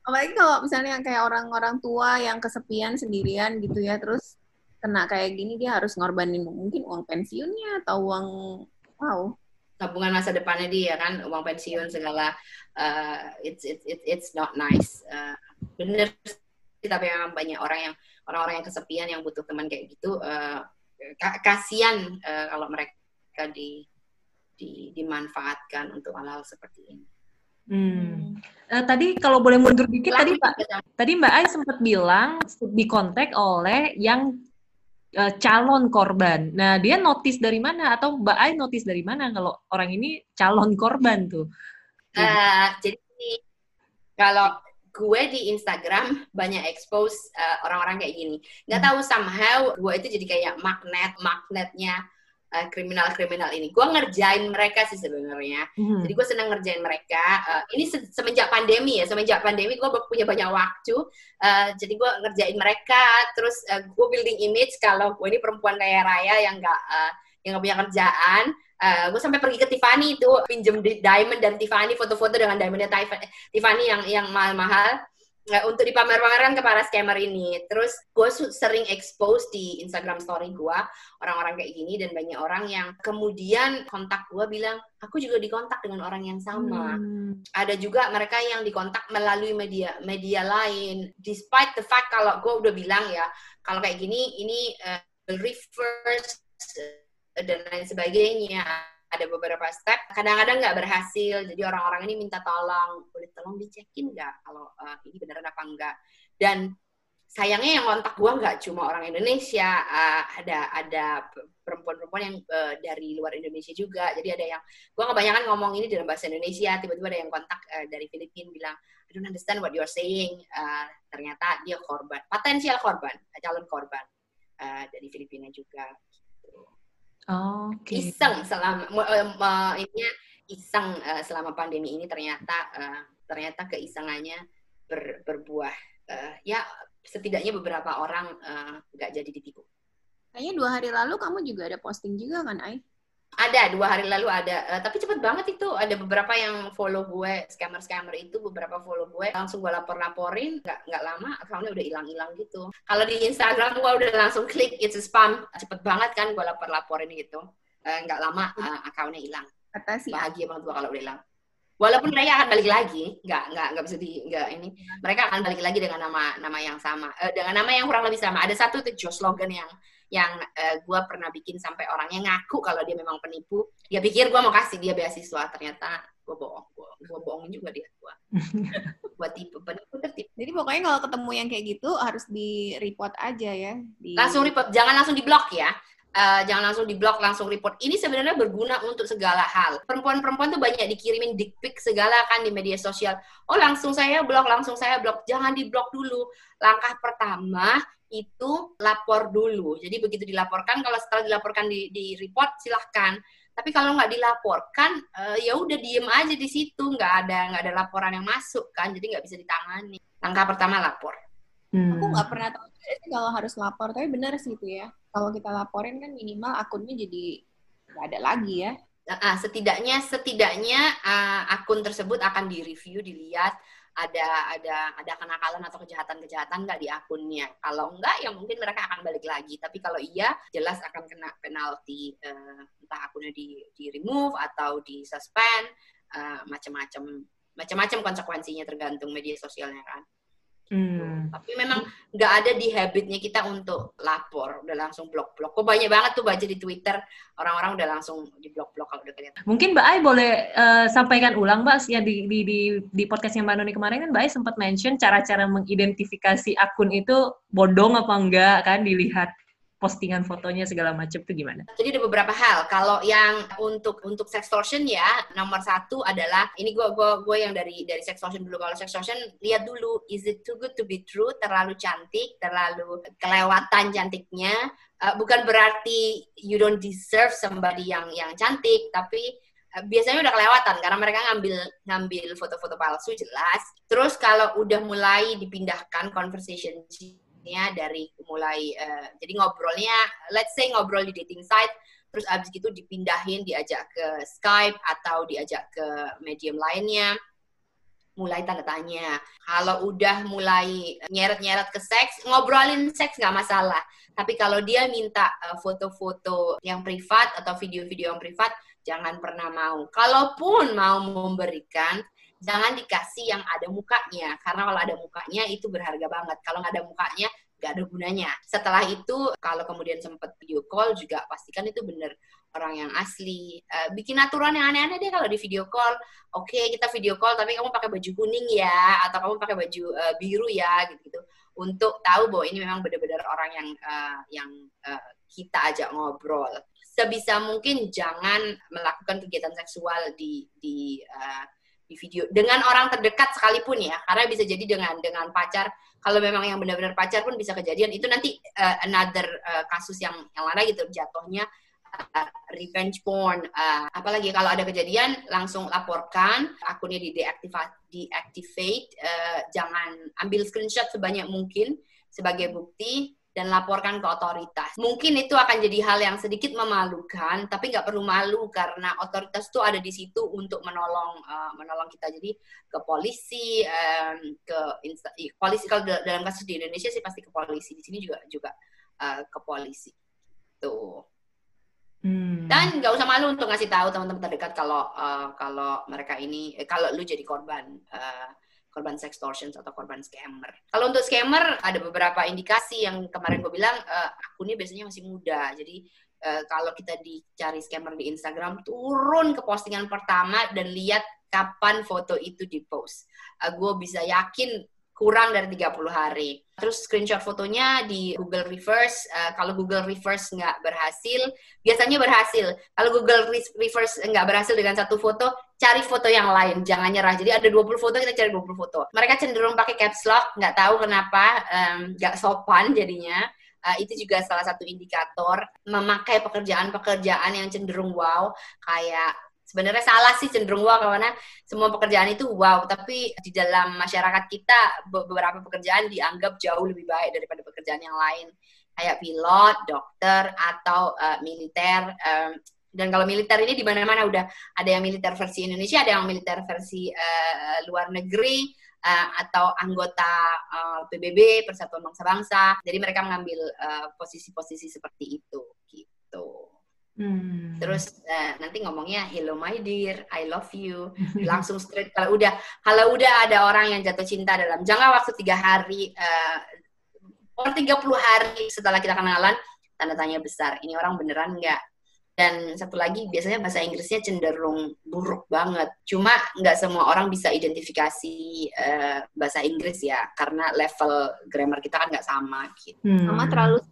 Apalagi kalau misalnya kayak orang-orang tua yang kesepian sendirian gitu ya, terus kena kayak gini dia harus ngorbanin mungkin uang pensiunnya atau uang wow tabungan masa depannya dia kan uang pensiun segala uh, it's it's it's not nice uh, bener tapi memang banyak orang yang orang-orang yang kesepian yang butuh teman kayak gitu uh, kasihan uh, kalau mereka di, di dimanfaatkan untuk hal-hal seperti ini. Hmm. Uh, tadi kalau boleh mundur dikit tadi Mbak tadi Mbak Ai sempat bilang dikontak oleh yang uh, calon korban. Nah, dia notice dari mana atau Mbak Ai notice dari mana kalau orang ini calon korban tuh? Uh, jadi kalau gue di Instagram banyak expose uh, orang-orang kayak gini. Nggak hmm. tahu somehow gue itu jadi kayak magnet magnetnya uh, kriminal-kriminal ini. Gue ngerjain mereka sih sebenarnya. Hmm. Jadi gue seneng ngerjain mereka. Uh, ini se semenjak pandemi ya, semenjak pandemi gue punya banyak waktu. Uh, jadi gue ngerjain mereka. Terus uh, gue building image kalau gue ini perempuan kaya raya yang nggak uh, yang nggak punya kerjaan. Uh, gue sampai pergi ke Tiffany itu pinjem diamond dan Tiffany foto-foto dengan diamondnya Tiffany yang yang mahal-mahal untuk dipamer-pamerkan ke para scammer ini. Terus gue sering expose di Instagram story gue orang-orang kayak gini dan banyak orang yang kemudian kontak gue bilang aku juga dikontak dengan orang yang sama. Hmm. Ada juga mereka yang dikontak melalui media media lain. Despite the fact kalau gue udah bilang ya kalau kayak gini ini uh, reverse dan lain sebagainya ada beberapa step. Kadang-kadang nggak berhasil jadi orang-orang ini minta tolong. Boleh tolong dicekin nggak kalau uh, ini beneran apa enggak dan sayangnya yang kontak gue nggak cuma orang Indonesia uh, ada ada perempuan-perempuan yang uh, dari luar Indonesia juga. Jadi ada yang gue kebanyakan ngomong ini dalam bahasa Indonesia tiba-tiba ada yang kontak uh, dari Filipina bilang I don't understand what you're saying. Uh, ternyata dia korban potensial korban calon korban uh, dari Filipina juga Oh, okay. Iseng selama uh, ini iseng uh, selama pandemi ini ternyata uh, ternyata keisengannya ber, berbuah. Uh, ya setidaknya beberapa orang nggak uh, jadi ditipu. Kayaknya dua hari lalu kamu juga ada posting juga kan, Ai? Ada dua hari lalu ada, uh, tapi cepet banget itu ada beberapa yang follow gue scammer scammer itu beberapa follow gue langsung gue lapor laporin nggak nggak lama akunnya udah hilang hilang gitu. Kalau di Instagram gue udah langsung klik it's a spam cepet banget kan gue lapor laporin gitu uh, nggak lama uh, akunnya hilang. Kata sih. Bahagia banget gue kalau udah hilang. Walaupun mereka akan balik lagi, nggak nggak nggak bisa di nggak ini. Mereka akan balik lagi dengan nama nama yang sama, uh, dengan nama yang kurang lebih sama. Ada satu tuh Joe slogan yang yang uh, gue pernah bikin sampai orangnya ngaku kalau dia memang penipu. Dia pikir gue mau kasih dia beasiswa. Ternyata gue bohong. Gue bohongin juga dia gue buat tipu penipu tertipu jadi pokoknya kalau ketemu yang kayak gitu harus di report aja ya di... langsung report. Jangan langsung di blok ya Uh, jangan langsung di blok langsung report. Ini sebenarnya berguna untuk segala hal. Perempuan-perempuan tuh banyak dikirimin dick pic segala kan di media sosial. Oh langsung saya blok, langsung saya blok. Jangan di blok dulu. Langkah pertama itu lapor dulu. Jadi begitu dilaporkan, kalau setelah dilaporkan di, di report silahkan. Tapi kalau nggak dilaporkan, uh, ya udah diem aja di situ, nggak ada nggak ada laporan yang masuk kan, jadi nggak bisa ditangani. Langkah pertama lapor. Hmm. Aku nggak pernah tahu sih kalau harus lapor, tapi benar sih itu ya. Kalau kita laporin kan minimal akunnya jadi nggak ada lagi ya. Nah, setidaknya setidaknya uh, akun tersebut akan direview, dilihat ada ada ada kenakalan atau kejahatan-kejahatan nggak di akunnya. Kalau enggak, ya mungkin mereka akan balik lagi. Tapi kalau iya, jelas akan kena penalti uh, entah akunnya di di remove atau di suspend, uh, macam-macam macam-macam konsekuensinya tergantung media sosialnya kan. Hmm. Tapi memang nggak ada di habitnya kita untuk lapor, udah langsung blok-blok. Kok banyak banget tuh baca di Twitter orang-orang udah langsung di blok-blok kalau udah kelihatan. Mungkin Mbak Ai boleh uh, sampaikan ulang Mbak ya di di di, di podcastnya Mbak Noni kemarin kan Mbak Ai sempat mention cara-cara mengidentifikasi akun itu bodong apa enggak kan dilihat postingan fotonya segala macam itu gimana? Jadi ada beberapa hal. Kalau yang untuk untuk sextortion ya nomor satu adalah ini gue gua gue yang dari dari sextortion dulu. Kalau sextortion lihat dulu is it too good to be true? Terlalu cantik, terlalu kelewatan cantiknya. Uh, bukan berarti you don't deserve somebody yang yang cantik, tapi uh, biasanya udah kelewatan karena mereka ngambil ngambil foto-foto palsu jelas. Terus kalau udah mulai dipindahkan conversation maksudnya dari mulai uh, jadi ngobrolnya let's say ngobrol di dating site terus abis gitu dipindahin diajak ke Skype atau diajak ke medium lainnya mulai tanda tanya. Kalau udah mulai nyeret-nyeret ke seks, ngobrolin seks nggak masalah. Tapi kalau dia minta uh, foto-foto yang privat atau video-video yang privat, jangan pernah mau. Kalaupun mau memberikan, jangan dikasih yang ada mukanya. Karena kalau ada mukanya itu berharga banget. Kalau nggak ada mukanya, nggak ada gunanya. Setelah itu, kalau kemudian sempat video call juga pastikan itu benar orang yang asli. Uh, bikin aturan yang aneh-aneh deh kalau di video call. Oke, okay, kita video call tapi kamu pakai baju kuning ya atau kamu pakai baju uh, biru ya gitu-gitu. Untuk tahu bahwa ini memang benar-benar orang yang uh, yang uh, kita ajak ngobrol. Sebisa mungkin jangan melakukan kegiatan seksual di di uh, di video dengan orang terdekat sekalipun ya. Karena bisa jadi dengan dengan pacar kalau memang yang benar-benar pacar pun bisa kejadian. Itu nanti uh, another uh, kasus yang yang mana gitu jatuhnya uh, revenge porn, uh, apalagi kalau ada kejadian langsung laporkan akunnya di deactivate, deactivate uh, jangan ambil screenshot sebanyak mungkin sebagai bukti dan laporkan ke otoritas. Mungkin itu akan jadi hal yang sedikit memalukan, tapi nggak perlu malu karena otoritas itu ada di situ untuk menolong uh, menolong kita. Jadi ke polisi, um, ke insta, polisi kalau dalam kasus di Indonesia sih pasti ke polisi. Di sini juga juga uh, ke polisi. Tuh. Hmm. Dan nggak usah malu untuk ngasih tahu teman-teman terdekat kalau uh, kalau mereka ini eh, kalau lu jadi korban uh, korban sextortion atau korban scammer. Kalau untuk scammer ada beberapa indikasi yang kemarin gue bilang uh, akunnya biasanya masih muda. Jadi uh, kalau kita dicari scammer di Instagram turun ke postingan pertama dan lihat kapan foto itu dipost. Uh, gue bisa yakin kurang dari 30 hari. Terus screenshot fotonya di Google Reverse. Uh, kalau Google Reverse nggak berhasil, biasanya berhasil. Kalau Google Reverse nggak berhasil dengan satu foto, cari foto yang lain. Jangan nyerah. Jadi ada 20 foto, kita cari 20 foto. Mereka cenderung pakai caps lock, nggak tahu kenapa, nggak um, sopan jadinya. Uh, itu juga salah satu indikator memakai pekerjaan-pekerjaan yang cenderung wow, kayak sebenarnya salah sih cenderung wow karena semua pekerjaan itu wow tapi di dalam masyarakat kita beberapa pekerjaan dianggap jauh lebih baik daripada pekerjaan yang lain kayak pilot, dokter atau uh, militer um, dan kalau militer ini di mana-mana udah ada yang militer versi Indonesia, ada yang militer versi uh, luar negeri uh, atau anggota uh, PBB Persatuan Bangsa-Bangsa. Jadi mereka mengambil posisi-posisi uh, seperti itu gitu. Hmm. Terus uh, nanti ngomongnya hello my dear, I love you, langsung straight. Kalau udah kalau udah ada orang yang jatuh cinta dalam jangka waktu tiga hari, uh, or 30 hari setelah kita kenalan, tanda tanya besar. Ini orang beneran nggak? Dan satu lagi biasanya bahasa Inggrisnya cenderung buruk banget. Cuma nggak semua orang bisa identifikasi uh, bahasa Inggris ya, karena level grammar kita kan nggak sama. Gitu. Hmm. Sama terlalu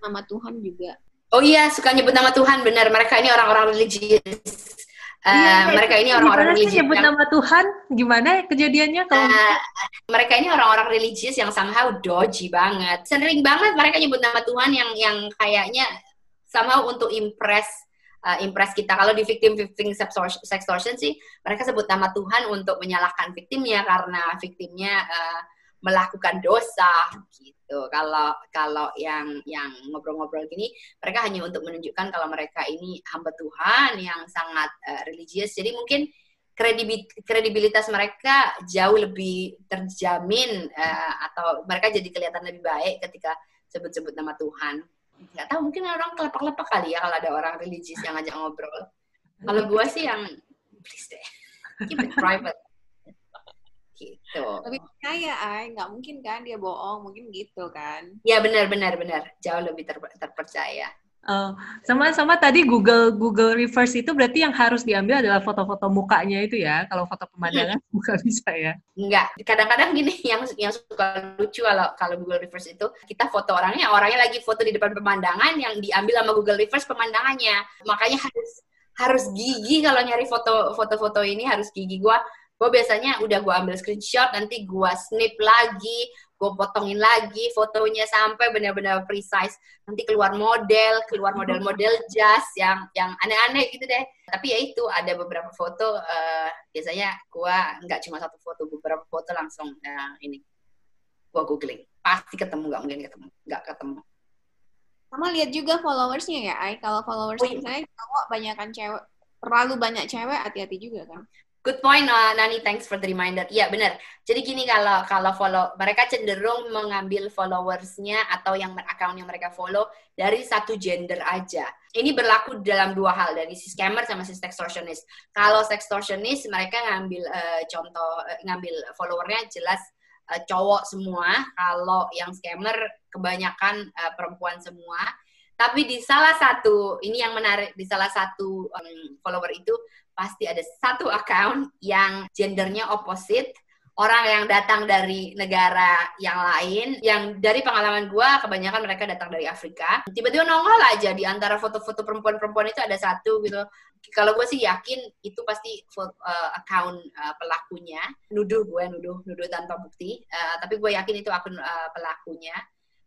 nama Tuhan juga Oh iya, suka nyebut nama Tuhan, benar. Mereka ini orang-orang religius. Uh, iya, mereka ini orang-orang religius. nyebut yang, nama Tuhan? Gimana kejadiannya kalau uh, mereka ini orang-orang religius yang somehow dodgy banget. Sering banget mereka nyebut nama Tuhan yang yang kayaknya somehow untuk impress uh, impress kita. Kalau di victim victim sextortion sih mereka sebut nama Tuhan untuk menyalahkan victimnya karena victimnya uh, melakukan dosa gitu. Kalau kalau yang yang ngobrol-ngobrol gini, mereka hanya untuk menunjukkan kalau mereka ini hamba Tuhan yang sangat uh, religius. Jadi mungkin kredibilitas mereka jauh lebih terjamin uh, atau mereka jadi kelihatan lebih baik ketika sebut-sebut nama Tuhan. Nggak tahu mungkin orang kelepak-lepak kali ya kalau ada orang religius yang ngajak ngobrol. Kalau gue sih yang please deh, keep it private gitu. Tapi percaya, ay, nggak mungkin kan dia bohong, mungkin gitu kan? Ya benar benar benar, jauh lebih ter terpercaya. Oh, sama sama tadi Google Google Reverse itu berarti yang harus diambil adalah foto-foto mukanya itu ya. Kalau foto pemandangan hmm. bukan bisa ya. Enggak. Kadang-kadang gini yang yang suka lucu kalau kalau Google Reverse itu kita foto orangnya, orangnya lagi foto di depan pemandangan yang diambil sama Google Reverse pemandangannya. Makanya harus harus gigi kalau nyari foto foto-foto ini harus gigi gua gue biasanya udah gue ambil screenshot nanti gue snip lagi gue potongin lagi fotonya sampai benar-benar precise. Nanti keluar model keluar model-model jas yang yang aneh-aneh gitu deh. Tapi ya itu ada beberapa foto uh, biasanya gue nggak cuma satu foto beberapa foto langsung uh, ini. Gue googling. Pasti ketemu nggak mungkin ketemu nggak ketemu. Sama lihat juga followersnya ya Ay kalau followers oh, iya. misalnya cowok kan cewek. Terlalu banyak cewek hati-hati juga kan Good point, uh, Nani. Thanks for the reminder. Iya benar. Jadi gini kalau kalau follow mereka cenderung mengambil followersnya atau yang account yang mereka follow dari satu gender aja. Ini berlaku dalam dua hal dari si scammer sama si sextortionist. Kalau sextortionist mereka ngambil uh, contoh uh, ngambil followernya jelas uh, cowok semua. Kalau yang scammer kebanyakan uh, perempuan semua. Tapi di salah satu ini yang menarik di salah satu um, follower itu pasti ada satu account yang gendernya opposite. Orang yang datang dari negara yang lain yang dari pengalaman gue kebanyakan mereka datang dari Afrika. Tiba-tiba nongol aja di antara foto-foto perempuan-perempuan itu ada satu gitu. Kalau gue sih yakin itu pasti uh, account uh, pelakunya. Nuduh gue nuduh nuduh tanpa bukti. Uh, tapi gue yakin itu akun uh, pelakunya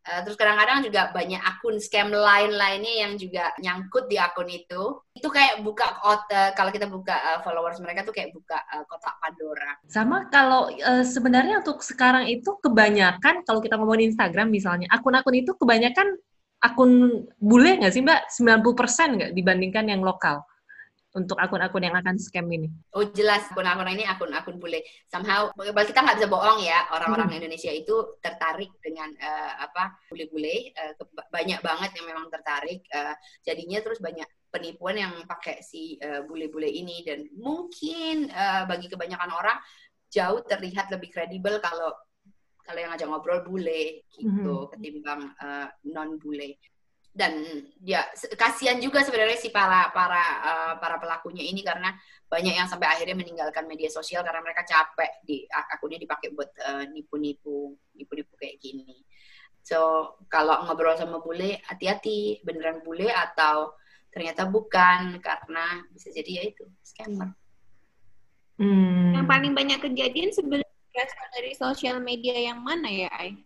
Uh, terus kadang-kadang juga banyak akun scam lain-lainnya yang juga nyangkut di akun itu. Itu kayak buka uh, kalau kita buka uh, followers mereka tuh kayak buka uh, kotak Pandora. Sama kalau sebenarnya untuk sekarang itu kebanyakan kalau kita ngomongin Instagram misalnya, akun-akun itu kebanyakan akun bule nggak sih Mbak? 90% nggak dibandingkan yang lokal? Untuk akun-akun yang akan scam ini? Oh jelas akun-akun ini akun-akun bule. Somehow kita nggak bisa bohong ya orang-orang hmm. Indonesia itu tertarik dengan uh, apa bule-bule uh, banyak banget yang memang tertarik. Uh, jadinya terus banyak penipuan yang pakai si uh, bule-bule ini dan mungkin uh, bagi kebanyakan orang jauh terlihat lebih kredibel kalau kalau yang ngajak ngobrol bule gitu mm -hmm. ketimbang uh, non bule dan ya kasihan juga sebenarnya si para para uh, para pelakunya ini karena banyak yang sampai akhirnya meninggalkan media sosial karena mereka capek di akunnya dipakai buat uh, nipu-nipu nipu-nipu kayak gini. So kalau ngobrol sama bule hati-hati beneran bule atau ternyata bukan karena bisa jadi ya itu scammer. Hmm. Yang paling banyak kejadian sebenarnya dari sosial media yang mana ya, Ai?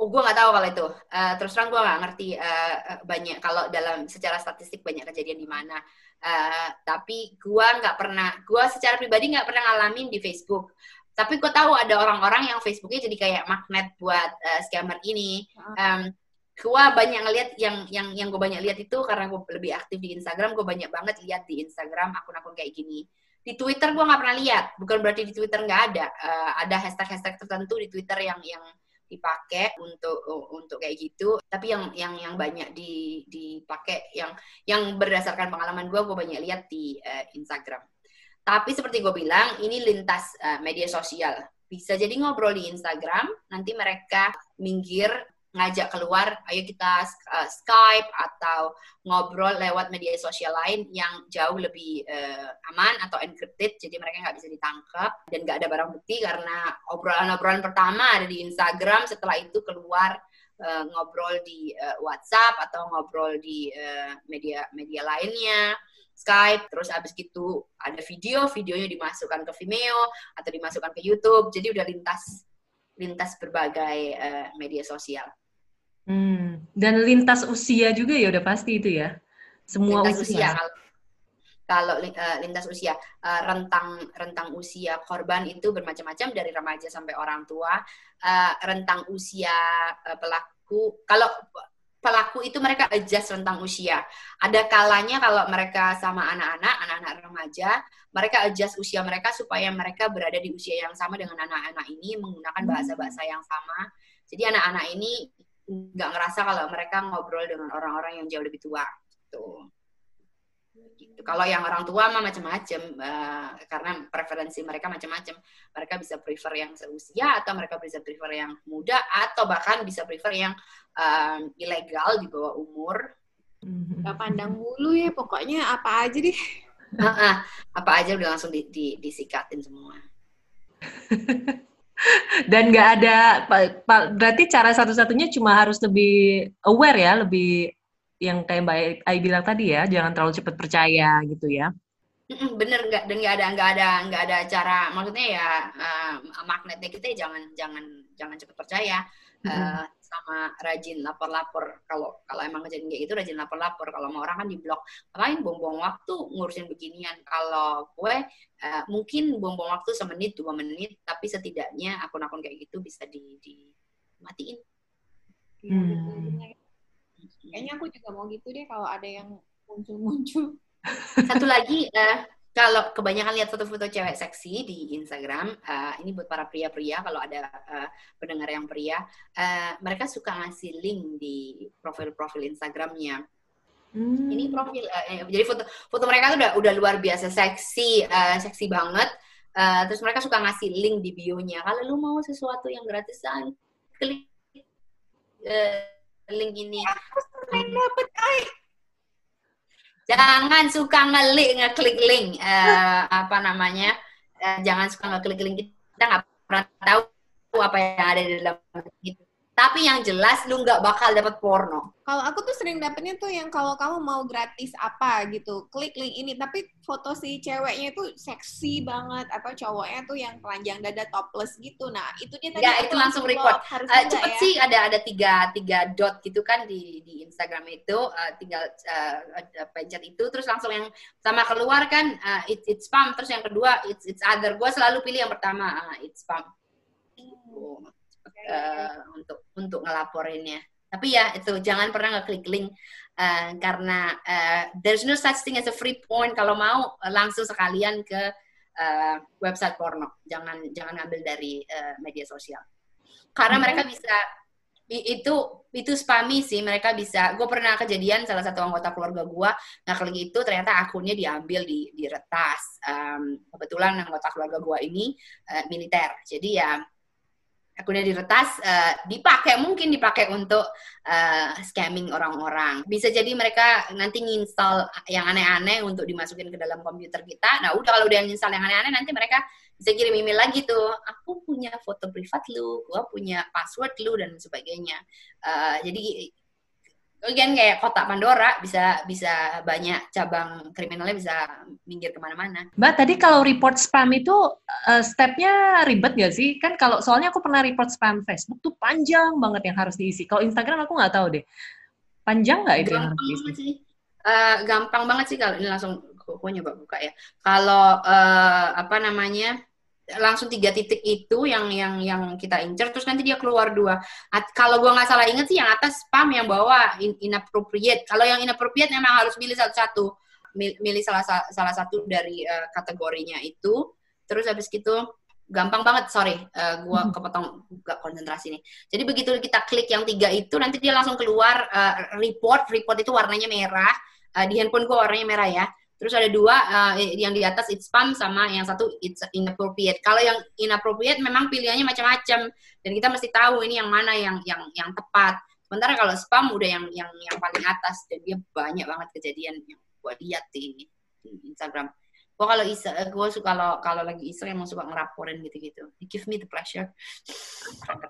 Oh, gue nggak tahu kalau itu. Uh, terus terang gue nggak ngerti uh, banyak kalau dalam secara statistik banyak kejadian di mana. Uh, tapi gue nggak pernah, gue secara pribadi nggak pernah ngalamin di Facebook. Tapi gue tahu ada orang-orang yang Facebooknya jadi kayak magnet buat uh, scammer ini. Um, gue banyak ngeliat yang yang yang gue banyak lihat itu karena gue lebih aktif di Instagram. Gue banyak banget lihat di Instagram akun-akun kayak gini. Di Twitter gue nggak pernah lihat. Bukan berarti di Twitter nggak ada. Uh, ada hashtag-hashtag tertentu di Twitter yang yang dipakai untuk untuk kayak gitu. Tapi yang yang yang banyak di dipakai yang yang berdasarkan pengalaman gue gue banyak lihat di uh, Instagram. Tapi seperti gue bilang ini lintas uh, media sosial. Bisa jadi ngobrol di Instagram nanti mereka minggir ngajak keluar, ayo kita uh, Skype atau ngobrol lewat media sosial lain yang jauh lebih uh, aman atau encrypted, jadi mereka nggak bisa ditangkap dan nggak ada barang bukti karena obrolan-obrolan pertama ada di Instagram, setelah itu keluar uh, ngobrol di uh, WhatsApp atau ngobrol di uh, media media lainnya. Skype, terus abis gitu ada video, videonya dimasukkan ke Vimeo atau dimasukkan ke YouTube, jadi udah lintas lintas berbagai uh, media sosial. Hmm. Dan lintas usia juga ya udah pasti itu ya. Semua lintas usia. usia kalau, kalau uh, lintas usia uh, rentang rentang usia korban itu bermacam-macam dari remaja sampai orang tua. Uh, rentang usia uh, pelaku kalau pelaku itu mereka adjust rentang usia. Ada kalanya kalau mereka sama anak-anak, anak-anak remaja, mereka adjust usia mereka supaya mereka berada di usia yang sama dengan anak-anak ini menggunakan bahasa-bahasa yang sama. Jadi anak-anak ini nggak ngerasa kalau mereka ngobrol dengan orang-orang yang jauh lebih tua gitu. gitu. Kalau yang orang tua mah macam-macam uh, karena preferensi mereka macam-macam. Mereka bisa prefer yang seusia atau mereka bisa prefer yang muda atau bahkan bisa prefer yang uh, ilegal di bawah umur. Mhm. Gak pandang bulu ya, pokoknya apa aja deh. apa aja udah langsung di, di, disikatin semua. dan nggak ada berarti cara satu-satunya cuma harus lebih aware ya lebih yang kayak Mbak Ai bilang tadi ya jangan terlalu cepat percaya gitu ya. Bener nggak dan nggak ada nggak ada nggak ada cara maksudnya ya uh, magnetnya kita jangan jangan jangan cepat percaya. Uh, sama rajin lapor-lapor kalau kalau emang kejadian kayak gitu rajin lapor-lapor kalau mau orang kan di blok. Lain buang-buang waktu ngurusin beginian? Kalau gue uh, mungkin buang-buang waktu semenit dua menit tapi setidaknya akun-akun kayak gitu bisa di, di matiin hmm. kayaknya aku juga mau gitu deh kalau ada yang muncul-muncul. Satu lagi uh, kalau kebanyakan lihat foto-foto cewek seksi di Instagram, uh, ini buat para pria-pria kalau ada uh, pendengar yang pria, uh, mereka suka ngasih link di profil-profil Instagramnya. Hmm. Ini profil, uh, jadi foto foto mereka tuh udah udah luar biasa seksi, uh, seksi banget. Uh, terus mereka suka ngasih link di bio-nya. Kalau lu mau sesuatu yang gratisan, klik uh, link ini. Aku sering dapet Jangan suka ngelik ngeklik link uh, apa namanya? Uh, jangan suka ngeklik link kita nggak pernah tahu apa yang ada di dalam itu. Tapi yang jelas lu nggak bakal dapat porno. Kalau aku tuh sering dapetnya tuh yang kalau kamu mau gratis apa gitu, klik link ini. Tapi foto si ceweknya itu seksi banget atau cowoknya tuh yang telanjang dada topless gitu. Nah itu dia tadi. Ya itu langsung record. Uh, cepet ya? sih ada ada tiga tiga dot gitu kan di di Instagram itu. Uh, tinggal uh, pencet itu terus langsung yang sama keluar kan uh, it's it's spam. Terus yang kedua it's it's other. Gue selalu pilih yang pertama uh, it's spam. Hmm uh, untuk untuk ngelaporinnya. Tapi ya itu jangan pernah ngeklik link uh, karena uh, there's no such thing as a free point. Kalau mau langsung sekalian ke uh, website porno. Jangan jangan ngambil dari uh, media sosial. Karena hmm. mereka bisa itu itu spami sih mereka bisa gue pernah kejadian salah satu anggota keluarga gue kali itu ternyata akunnya diambil di diretas um, kebetulan anggota keluarga gue ini uh, militer jadi ya akunnya diretas uh, dipakai mungkin dipakai untuk uh, scamming orang-orang. Bisa jadi mereka nanti nginstal yang aneh-aneh untuk dimasukin ke dalam komputer kita. Nah udah kalau udah nginstal yang aneh-aneh nanti mereka bisa kirim email lagi tuh. Aku punya foto privat lu gua punya password lu dan sebagainya. Uh, jadi Again kayak kotak Pandora bisa bisa banyak cabang kriminalnya bisa minggir ke mana-mana. Mbak tadi kalau report spam itu uh, stepnya ribet gak sih? Kan kalau soalnya aku pernah report spam Facebook tuh panjang banget yang harus diisi. Kalau Instagram aku nggak tahu deh. Panjang nggak itu gampang yang harus diisi? Sih. Uh, gampang banget sih kalau ini langsung aku nyoba buka ya. Kalau uh, apa namanya? Langsung tiga titik itu yang yang yang kita incer terus nanti dia keluar dua. At, kalau gua nggak salah inget sih yang atas spam yang bawah in, inappropriate. Kalau yang inappropriate memang harus milih satu-satu. Milih salah salah satu dari uh, kategorinya itu. Terus habis gitu gampang banget sorry uh, gua hmm. kepotong gak konsentrasi nih. Jadi begitu kita klik yang tiga itu nanti dia langsung keluar uh, report. Report itu warnanya merah. Uh, di handphone gua warnanya merah ya Terus ada dua uh, yang di atas it's spam sama yang satu it's inappropriate. Kalau yang inappropriate memang pilihannya macam-macam dan kita mesti tahu ini yang mana yang yang yang tepat. Sementara kalau spam udah yang yang yang paling atas dan dia banyak banget kejadian yang gue lihat di, di Instagram. Gue kalau isa, gue suka kalau kalau lagi iseng emang suka ngeraporin gitu-gitu. It give me the pleasure.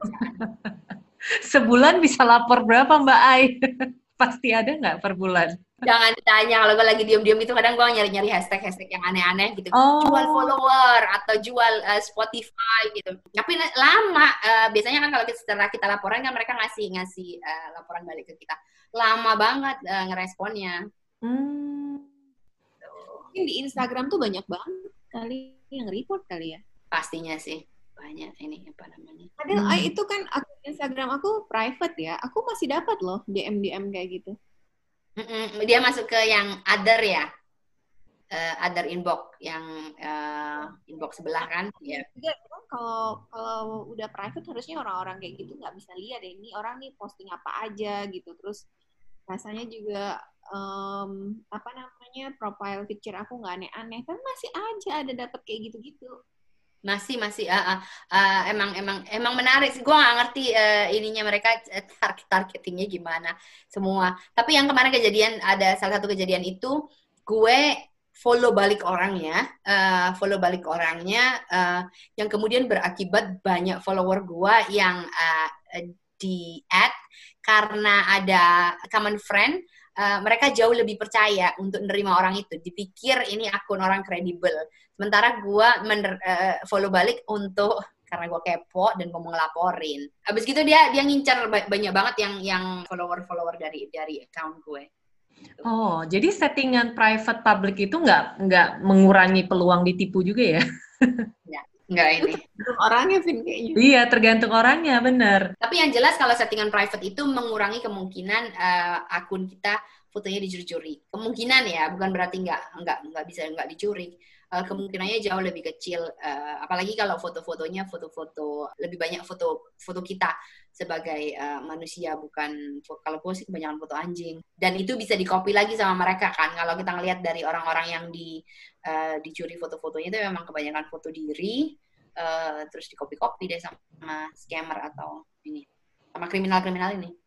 Sebulan bisa lapor berapa Mbak Ai? Pasti ada nggak per bulan? Jangan ditanya kalau gue lagi diem-diem itu kadang gue nyari-nyari hashtag-hashtag yang aneh-aneh gitu. Oh. jual follower atau jual uh, Spotify gitu. Tapi lama uh, biasanya kan kalau kita, setelah kita laporan kan mereka ngasih ngasih uh, laporan balik ke kita. Lama banget uh, ngeresponnya. Hmm. Mungkin di Instagram tuh banyak banget kali yang report kali ya? Pastinya sih banyak ini apa namanya. Padahal hmm. itu kan akun Instagram aku private ya. Aku masih dapat loh DM DM kayak gitu Mm-mm, dia masuk ke yang other ya, uh, other inbox yang uh, inbox sebelah kan? Ya. Yeah. Kalau kalau udah private harusnya orang-orang kayak gitu nggak bisa lihat ini orang nih posting apa aja gitu. Terus rasanya juga um, apa namanya profile picture aku nggak aneh-aneh kan masih aja ada dapat kayak gitu-gitu masih masih. Uh, uh, uh, emang emang emang menarik sih. Gue nggak ngerti uh, ininya mereka target targetingnya gimana semua. Tapi yang kemarin kejadian ada salah satu kejadian itu gue follow balik orangnya uh, follow balik orangnya uh, yang kemudian berakibat banyak follower gue yang uh, di add karena ada common friend uh, mereka jauh lebih percaya untuk menerima orang itu dipikir ini akun orang kredibel sementara gue uh, follow balik untuk karena gue kepo dan gue mau ngelaporin. Abis gitu dia dia ngincar banyak banget yang yang follower follower dari dari account gue. Oh, jadi settingan private public itu nggak nggak mengurangi peluang ditipu juga ya? ya nggak ini. Tergantung orangnya, Vin, kayaknya. Iya, tergantung orangnya, bener. Tapi yang jelas kalau settingan private itu mengurangi kemungkinan uh, akun kita fotonya dicuri-curi. Kemungkinan ya, bukan berarti nggak nggak nggak bisa nggak dicuri. Uh, kemungkinannya jauh lebih kecil. Uh, apalagi kalau foto-fotonya foto-foto lebih banyak foto foto kita sebagai uh, manusia bukan kalau gue sih kebanyakan foto anjing. Dan itu bisa di copy lagi sama mereka kan. Kalau kita ngelihat dari orang-orang yang di dicuri foto-fotonya itu memang kebanyakan foto diri. Uh, terus di copy copy deh sama scammer atau ini sama kriminal-kriminal ini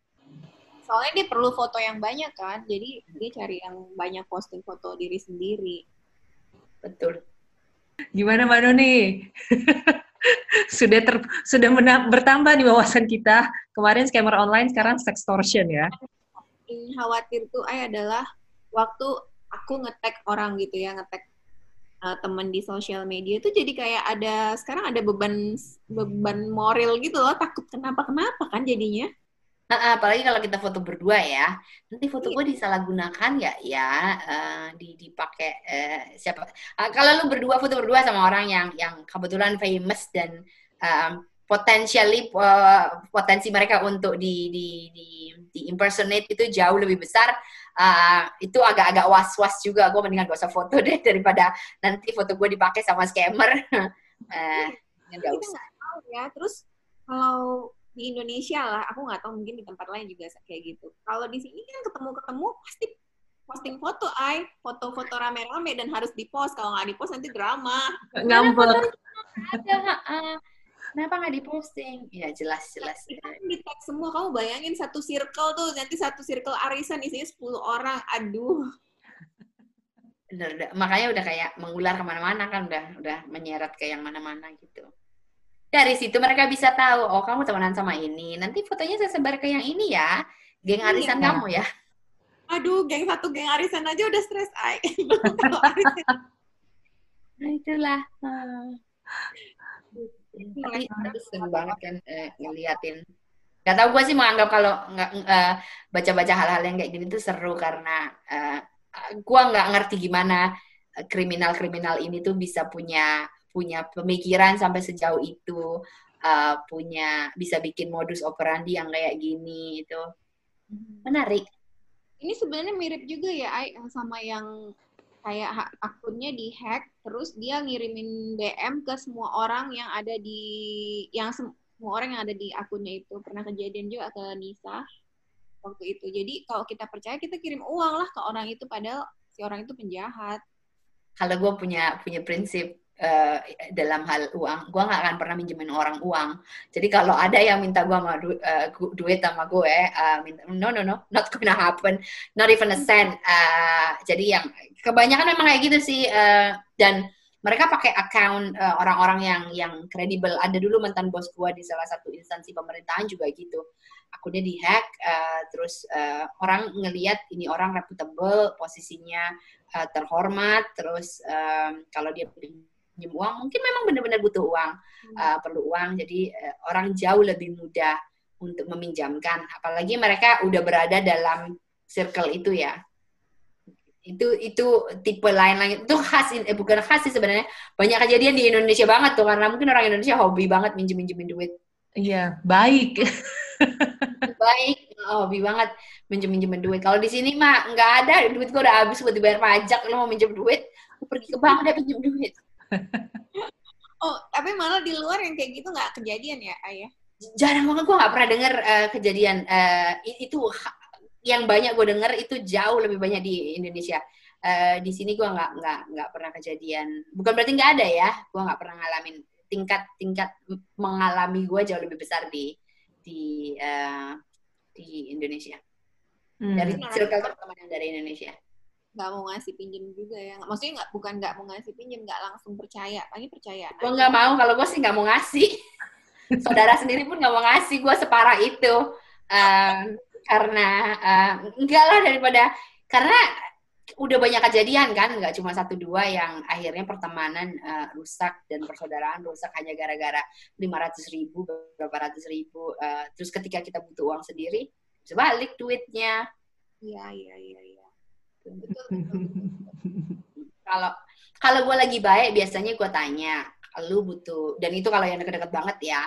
soalnya dia perlu foto yang banyak kan jadi dia cari yang banyak posting foto diri sendiri betul gimana mbak Noni sudah ter, sudah mena, bertambah di wawasan kita. Kemarin scammer online, sekarang sextortion ya. Yang khawatir tuh ay adalah waktu aku ngetek orang gitu ya, ngetek uh, temen di sosial media itu jadi kayak ada sekarang ada beban beban moral gitu loh, takut kenapa kenapa kan jadinya. Nah, apalagi kalau kita foto berdua ya, nanti foto gue iya. disalahgunakan nggak ya? Uh, di dipakai uh, siapa? Uh, kalau lu berdua foto berdua sama orang yang yang kebetulan famous dan um, potentially uh, potensi mereka untuk di di di, di impersonate itu jauh lebih besar. Uh, itu agak-agak was-was juga. Gue mendingan gak usah foto deh daripada nanti foto gue dipakai sama scammer. uh, nggak usah. ya. Terus kalau di Indonesia lah. Aku nggak tahu mungkin di tempat lain juga kayak gitu. Kalau di sini kan ketemu-ketemu pasti posting foto ay foto-foto rame-rame dan harus di post kalau nggak di post nanti drama. Ngambek. Ada kenapa nggak diposting? Ya jelas jelas. Kan di tag semua. Kamu bayangin satu circle tuh nanti satu circle arisan isinya 10 orang. Aduh. Bener, udah, makanya udah kayak mengular ke mana-mana kan udah udah menyeret ke yang mana-mana gitu dari situ mereka bisa tahu oh kamu temenan sama ini. Nanti fotonya saya sebar ke yang ini ya geng iya. arisan iya. kamu ya. Aduh geng satu geng arisan aja udah stres ay nah itulah. Tapi itu seru banget kan eh, ngeliatin. Gak tau gue sih menganggap kalau nggak uh, baca-baca hal-hal yang kayak gini tuh seru karena uh, gue nggak ngerti gimana kriminal-kriminal ini tuh bisa punya punya pemikiran sampai sejauh itu uh, punya bisa bikin modus operandi yang kayak gini itu. Menarik. Ini sebenarnya mirip juga ya Ai, sama yang kayak akunnya dihack terus dia ngirimin DM ke semua orang yang ada di yang semua orang yang ada di akunnya itu. Pernah kejadian juga ke Nisa waktu itu. Jadi kalau kita percaya kita kirim uang lah ke orang itu padahal si orang itu penjahat. Kalau gue punya punya prinsip uh, dalam hal uang, gue nggak akan pernah minjemin orang uang. Jadi kalau ada yang minta gue sama du uh, duit sama gue, uh, minta, no no no, not gonna happen, not even a cent. Uh, jadi yang kebanyakan memang kayak gitu sih, uh, dan mereka pakai account uh, orang-orang yang yang kredibel. Ada dulu mantan bos gue di salah satu instansi pemerintahan juga gitu. Akunnya dihack, uh, terus uh, orang ngelihat ini orang reputable, posisinya uh, terhormat, terus um, kalau dia pinjam uang mungkin memang benar-benar butuh uang hmm. uh, perlu uang. Jadi uh, orang jauh lebih mudah untuk meminjamkan. Apalagi mereka udah berada dalam circle itu ya. Itu itu tipe lain lain itu khas eh, bukan khas sih sebenarnya. Banyak kejadian di Indonesia banget tuh karena mungkin orang Indonesia hobi banget minjem minjemin duit. Iya baik. Baik hobi banget minjem minjemin duit. Kalau di sini mah nggak ada duit gua udah habis buat dibayar pajak lo mau minjem duit pergi ke bank deh pinjem duit oh, tapi malah di luar yang kayak gitu nggak kejadian ya, Ayah? Jarang banget gue nggak pernah dengar uh, kejadian uh, itu yang banyak gue dengar itu jauh lebih banyak di Indonesia. Uh, di sini gue nggak nggak nggak pernah kejadian. Bukan berarti nggak ada ya, gue nggak pernah ngalamin tingkat tingkat mengalami gue jauh lebih besar di di uh, di Indonesia. Hmm. Dari circle teman-teman yang dari Indonesia nggak mau ngasih pinjem juga ya. Maksudnya nggak bukan nggak mau ngasih pinjem nggak langsung percaya lagi percaya gue nggak mau kalau gue sih nggak mau ngasih. Saudara sendiri pun nggak mau ngasih gue separah itu. Um, karena uh, enggak lah daripada karena udah banyak kejadian kan nggak cuma satu dua yang akhirnya pertemanan uh, rusak dan persaudaraan rusak hanya gara-gara lima ratus ribu berapa ratus ribu uh, terus ketika kita butuh uang sendiri sebalik duitnya. Iya iya iya kalau kalau gue lagi baik biasanya gue tanya lu butuh dan itu kalau yang deket-deket banget ya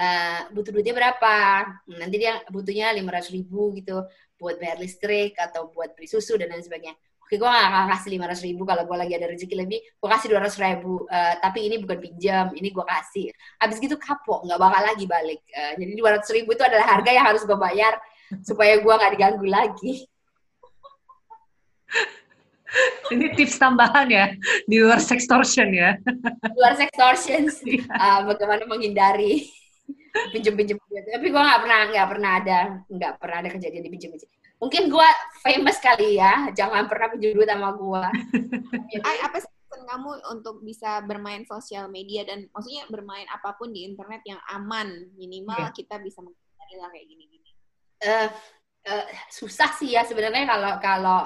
uh, butuh duitnya berapa nanti dia butuhnya lima ratus ribu gitu buat bayar listrik atau buat beli susu dan lain sebagainya oke Oke, gue gak akan kasih lima ratus ribu kalau gue lagi ada rezeki lebih, gue kasih dua ratus ribu. Uh, tapi ini bukan pinjam, ini gue kasih. Abis gitu kapok, nggak bakal lagi balik. Uh, jadi dua ratus ribu itu adalah harga yang harus gue bayar supaya gue nggak diganggu lagi. Ini tips tambahan ya di luar sextortion ya. Di luar sextortion, uh, bagaimana menghindari pinjam pinjam tapi gue nggak pernah nggak pernah ada nggak pernah ada kejadian di pinjam pinjam mungkin gue famous kali ya jangan pernah pinjam duit sama gue Ay, apa sih kamu untuk bisa bermain sosial media dan maksudnya bermain apa pun di internet yang aman? Minimal yeah. kita bisa menghindari lah kayak gini-gini. Uh, uh, susah sih ya sebenarnya kalau kalau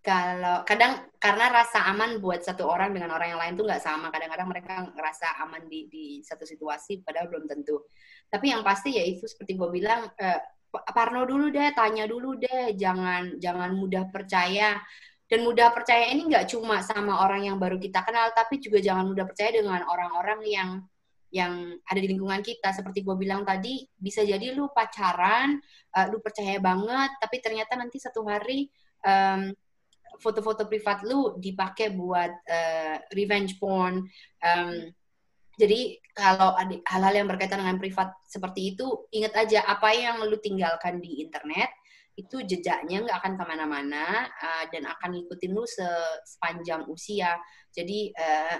kalau kadang karena rasa aman buat satu orang dengan orang yang lain tuh nggak sama. Kadang-kadang mereka ngerasa aman di di satu situasi padahal belum tentu. Tapi yang pasti ya itu seperti gue bilang eh, parno dulu deh tanya dulu deh. Jangan jangan mudah percaya. Dan mudah percaya ini nggak cuma sama orang yang baru kita kenal tapi juga jangan mudah percaya dengan orang-orang yang yang ada di lingkungan kita. Seperti gue bilang tadi bisa jadi lu pacaran uh, lu percaya banget tapi ternyata nanti satu hari um, foto-foto privat lu dipakai buat uh, revenge porn. Um, jadi kalau hal-hal yang berkaitan dengan privat seperti itu, ingat aja apa yang lu tinggalkan di internet itu jejaknya nggak akan ke mana-mana uh, dan akan ngikutin lu se sepanjang usia. Jadi uh,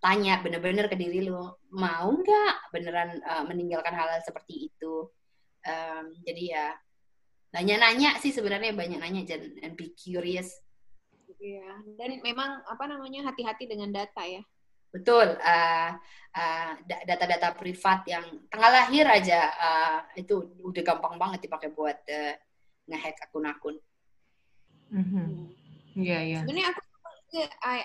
tanya bener-bener ke diri lu mau nggak beneran uh, meninggalkan hal-hal seperti itu. Um, jadi ya nanya-nanya sih sebenarnya banyak nanya dan be curious Iya, dan memang apa namanya hati-hati dengan data ya. Betul, uh, uh, data-data privat yang tengah lahir aja uh, itu udah gampang banget dipakai buat uh, ngehack akun-akun. Mm-hmm. Iya, iya. Sebenarnya aku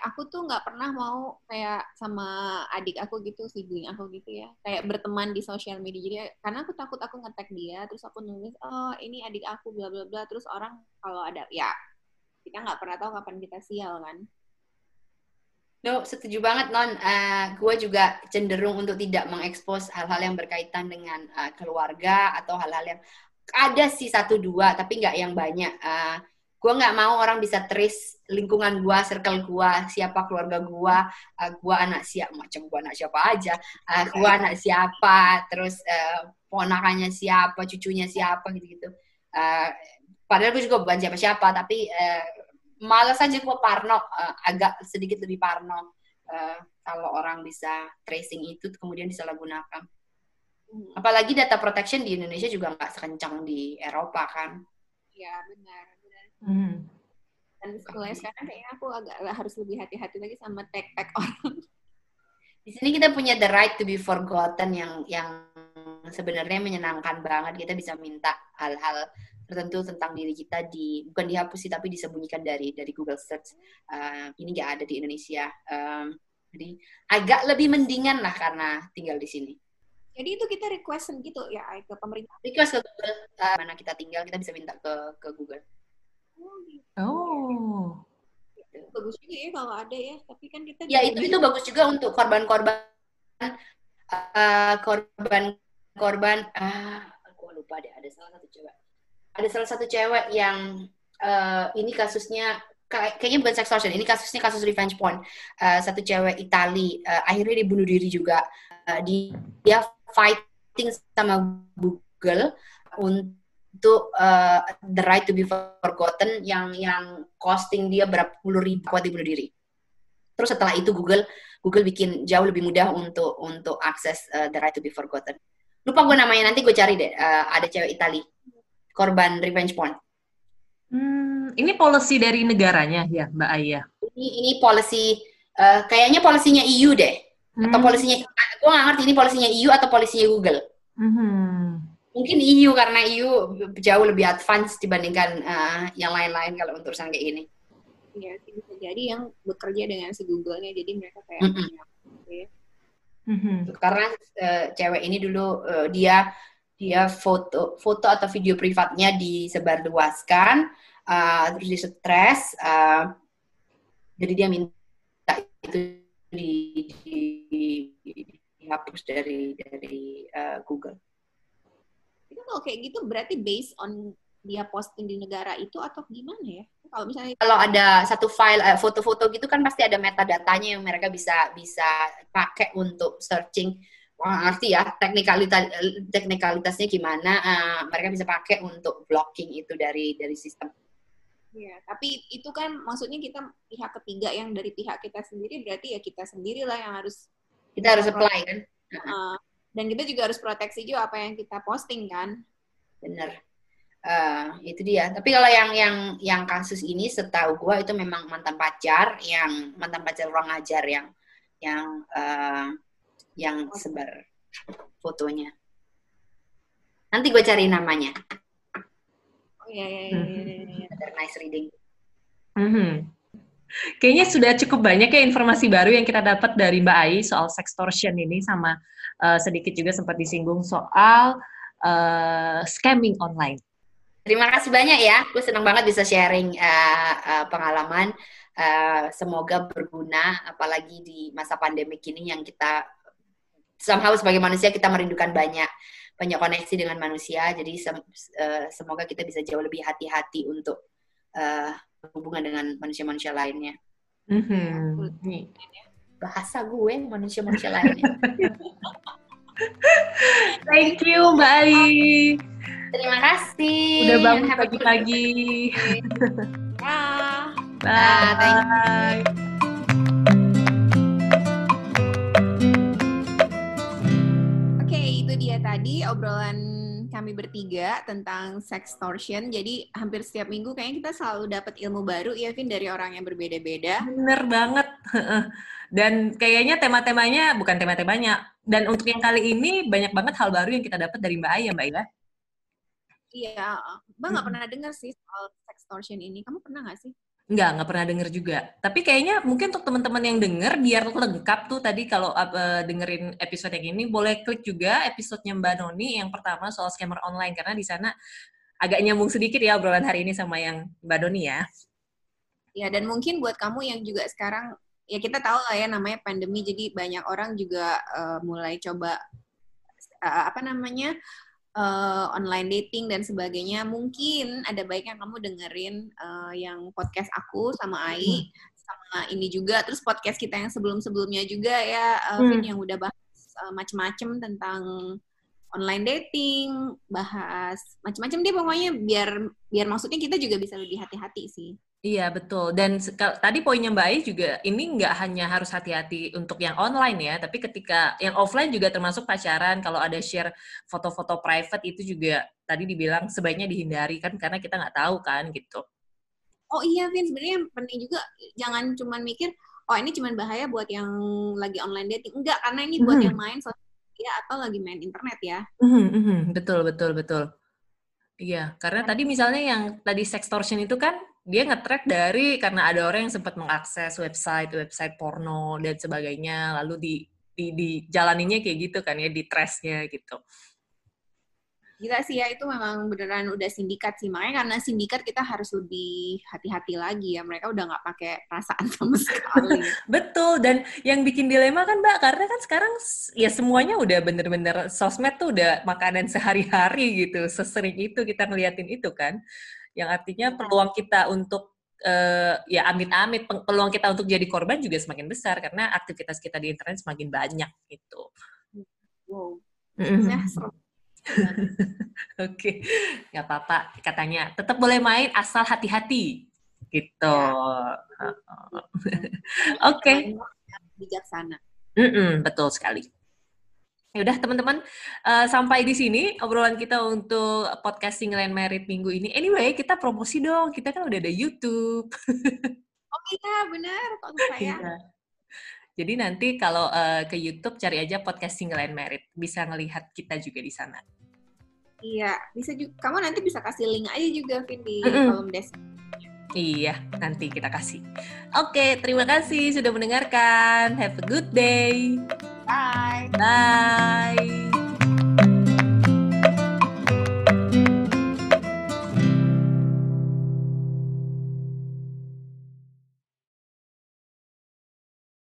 aku tuh nggak pernah mau kayak sama adik aku gitu, sibling aku gitu ya, kayak berteman di sosial media. Jadi karena aku takut aku ngetek dia, terus aku nulis, oh ini adik aku, bla bla bla. Terus orang kalau ada ya kita nggak pernah tahu kapan kita sial kan No, setuju banget non. Uh, eh, gue juga cenderung untuk tidak mengekspos hal-hal yang berkaitan dengan uh, keluarga atau hal-hal yang ada sih satu dua, tapi nggak yang banyak. Uh, eh, gue nggak mau orang bisa trace lingkungan gue, circle gue, siapa keluarga gue, gue anak siapa, macam gue anak siapa aja, gue anak siapa, terus ponakannya siapa, cucunya siapa gitu-gitu. Padahal gue juga bukan siapa-siapa tapi uh, malas aja gue parno uh, agak sedikit lebih parno uh, kalau orang bisa tracing itu kemudian disalahgunakan hmm. apalagi data protection di Indonesia juga nggak sekencang di Eropa kan ya benar benar hmm. dan mulai sekarang kayaknya aku agak harus lebih hati-hati lagi sama tag-tag orang di sini kita punya the right to be forgotten yang yang sebenarnya menyenangkan banget kita bisa minta hal-hal tertentu tentang diri kita di bukan dihapus sih tapi disembunyikan dari dari Google Search. Uh, ini nggak ada di Indonesia. Um, jadi agak lebih mendingan lah karena tinggal di sini. Jadi itu kita request gitu ya ke pemerintah. Request ke Google uh, mana kita tinggal kita bisa minta ke ke Google. Oh, gitu. oh. bagus juga ya kalau ada ya tapi kan kita ya itu itu bagus juga untuk korban-korban uh, korban korban ah uh, aku lupa deh ada salah satu coba ada salah satu cewek yang uh, ini kasusnya kayaknya bukan sextortion, ini kasusnya kasus revenge porn. Uh, satu cewek Itali uh, akhirnya dibunuh diri juga. Uh, dia fighting sama Google untuk uh, the right to be forgotten yang yang costing dia berapa puluh ribu buat dibunuh diri. Terus setelah itu Google Google bikin jauh lebih mudah untuk untuk akses uh, the right to be forgotten. Lupa gue namanya nanti gue cari deh. Uh, ada cewek Itali korban revenge porn. Hmm, ini policy dari negaranya ya, Mbak Ayah? Ini ini policy uh, kayaknya polisinya EU deh. Hmm. Atau polisinya gue nggak ngerti ini polisinya EU atau polisinya Google. Hmm. Mungkin EU karena EU jauh lebih advance dibandingkan uh, yang lain-lain kalau untuk urusan kayak gini. Ya, bisa jadi yang bekerja dengan si Google-nya, jadi mereka kayak mm -hmm. ya. Mm -hmm. Karena uh, cewek ini dulu uh, dia dia foto foto atau video privatnya disebarluaskan uh, terus di stres uh, jadi dia minta itu di, di, di, dihapus dari dari uh, Google. Itu kalau kayak gitu berarti based on dia posting di negara itu atau gimana ya? Kalau misalnya kalau ada satu file eh, foto-foto gitu kan pasti ada metadatanya yang mereka bisa bisa pakai untuk searching. Wah, ngerti ya teknikalitas teknikalitasnya gimana uh, mereka bisa pakai untuk blocking itu dari dari sistem. Iya, tapi itu kan maksudnya kita pihak ketiga yang dari pihak kita sendiri berarti ya kita sendirilah yang harus kita harus apply kan. Uh, dan kita juga harus proteksi juga apa yang kita posting kan. Bener. Uh, itu dia. Tapi kalau yang yang yang kasus ini setahu gue itu memang mantan pacar yang mantan pacar orang ajar yang yang uh, yang sebar fotonya. Nanti gue cari namanya. Oh iya iya iya. iya, iya. nice reading. Mm -hmm. Kayaknya sudah cukup banyak ya informasi baru yang kita dapat dari Mbak Ai soal sextortion ini sama uh, sedikit juga sempat disinggung soal uh, scamming online. Terima kasih banyak ya, gue senang banget bisa sharing uh, uh, pengalaman. Uh, semoga berguna, apalagi di masa pandemi ini yang kita somehow sebagai manusia kita merindukan banyak banyak koneksi dengan manusia. Jadi sem uh, semoga kita bisa jauh lebih hati-hati untuk uh, hubungan dengan manusia-manusia lainnya. Mm-hmm. Bahasa gue manusia-manusia lainnya. Thank you Mbak Ali. Terima kasih. Udah bangun pagi-pagi. Bye. Bye. Oke, tadi obrolan kami bertiga tentang sextortion. Jadi hampir setiap minggu kayaknya kita selalu dapat ilmu baru ya Vin dari orang yang berbeda-beda. Bener banget. Dan kayaknya tema-temanya bukan tema-temanya. Dan untuk yang kali ini banyak banget hal baru yang kita dapat dari Mbak Aya, Mbak Ila. Iya, Mbak nggak hmm. pernah dengar sih soal sextortion ini. Kamu pernah nggak sih? Enggak, nggak pernah denger juga. Tapi kayaknya mungkin untuk teman-teman yang denger, biar lengkap tuh tadi kalau uh, dengerin episode yang ini, boleh klik juga episodenya Mbak Noni yang pertama soal scammer online. Karena di sana agak nyambung sedikit ya obrolan hari ini sama yang Mbak Noni ya. Ya, dan mungkin buat kamu yang juga sekarang, ya kita tahu lah ya namanya pandemi, jadi banyak orang juga uh, mulai coba, uh, apa namanya, uh, online dating dan sebagainya, mungkin ada baiknya kamu dengerin uh, yang podcast aku sama Ai, hmm. sama ini juga, terus podcast kita yang sebelum-sebelumnya juga ya, uh, hmm. yang udah bahas uh, macem-macem tentang online dating, bahas macam-macam dia pokoknya biar biar maksudnya kita juga bisa lebih hati-hati sih. Iya betul. Dan tadi poinnya Mbak Ai juga ini nggak hanya harus hati-hati untuk yang online ya, tapi ketika yang offline juga termasuk pacaran. Kalau ada share foto-foto private itu juga tadi dibilang sebaiknya dihindari kan karena kita nggak tahu kan gitu. Oh iya Vin, sebenarnya penting juga jangan cuma mikir oh ini cuma bahaya buat yang lagi online dating. Enggak, karena ini buat mm -hmm. yang main sosial media atau lagi main internet ya. Mm -hmm, betul betul betul. Iya, karena tadi misalnya yang tadi sextortion itu kan dia nge-track dari karena ada orang yang sempat mengakses website website porno dan sebagainya lalu di di, di jalaninya kayak gitu kan ya di trashnya gitu gila sih ya itu memang beneran udah sindikat sih. Makanya karena sindikat kita harus lebih hati-hati lagi ya. Mereka udah nggak pakai perasaan sama sekali. Betul dan yang bikin dilema kan mbak karena kan sekarang ya semuanya udah bener-bener sosmed tuh udah makanan sehari-hari gitu sesering itu kita ngeliatin itu kan. Yang artinya peluang kita untuk uh, ya amit-amit peluang kita untuk jadi korban juga semakin besar karena aktivitas kita di internet semakin banyak gitu. Wow. Ya, Oke, nggak apa-apa katanya. Tetap boleh main asal hati-hati gitu. Ya. Oke. Okay. Bijaksana. Mm -mm, betul sekali. Ya udah teman-teman, uh, sampai di sini obrolan kita untuk podcast Single and Married minggu ini. Anyway, kita promosi dong. Kita kan udah ada YouTube. oh iya, benar. Kalau saya. Iya. Jadi nanti kalau uh, ke YouTube cari aja podcast Single and Married. Bisa ngelihat kita juga di sana. Iya, bisa juga. Kamu nanti bisa kasih link aja juga, Vin, di mm -hmm. kolom deskripsi. Iya, nanti kita kasih. Oke, terima kasih sudah mendengarkan. Have a good day. Bye. Bye.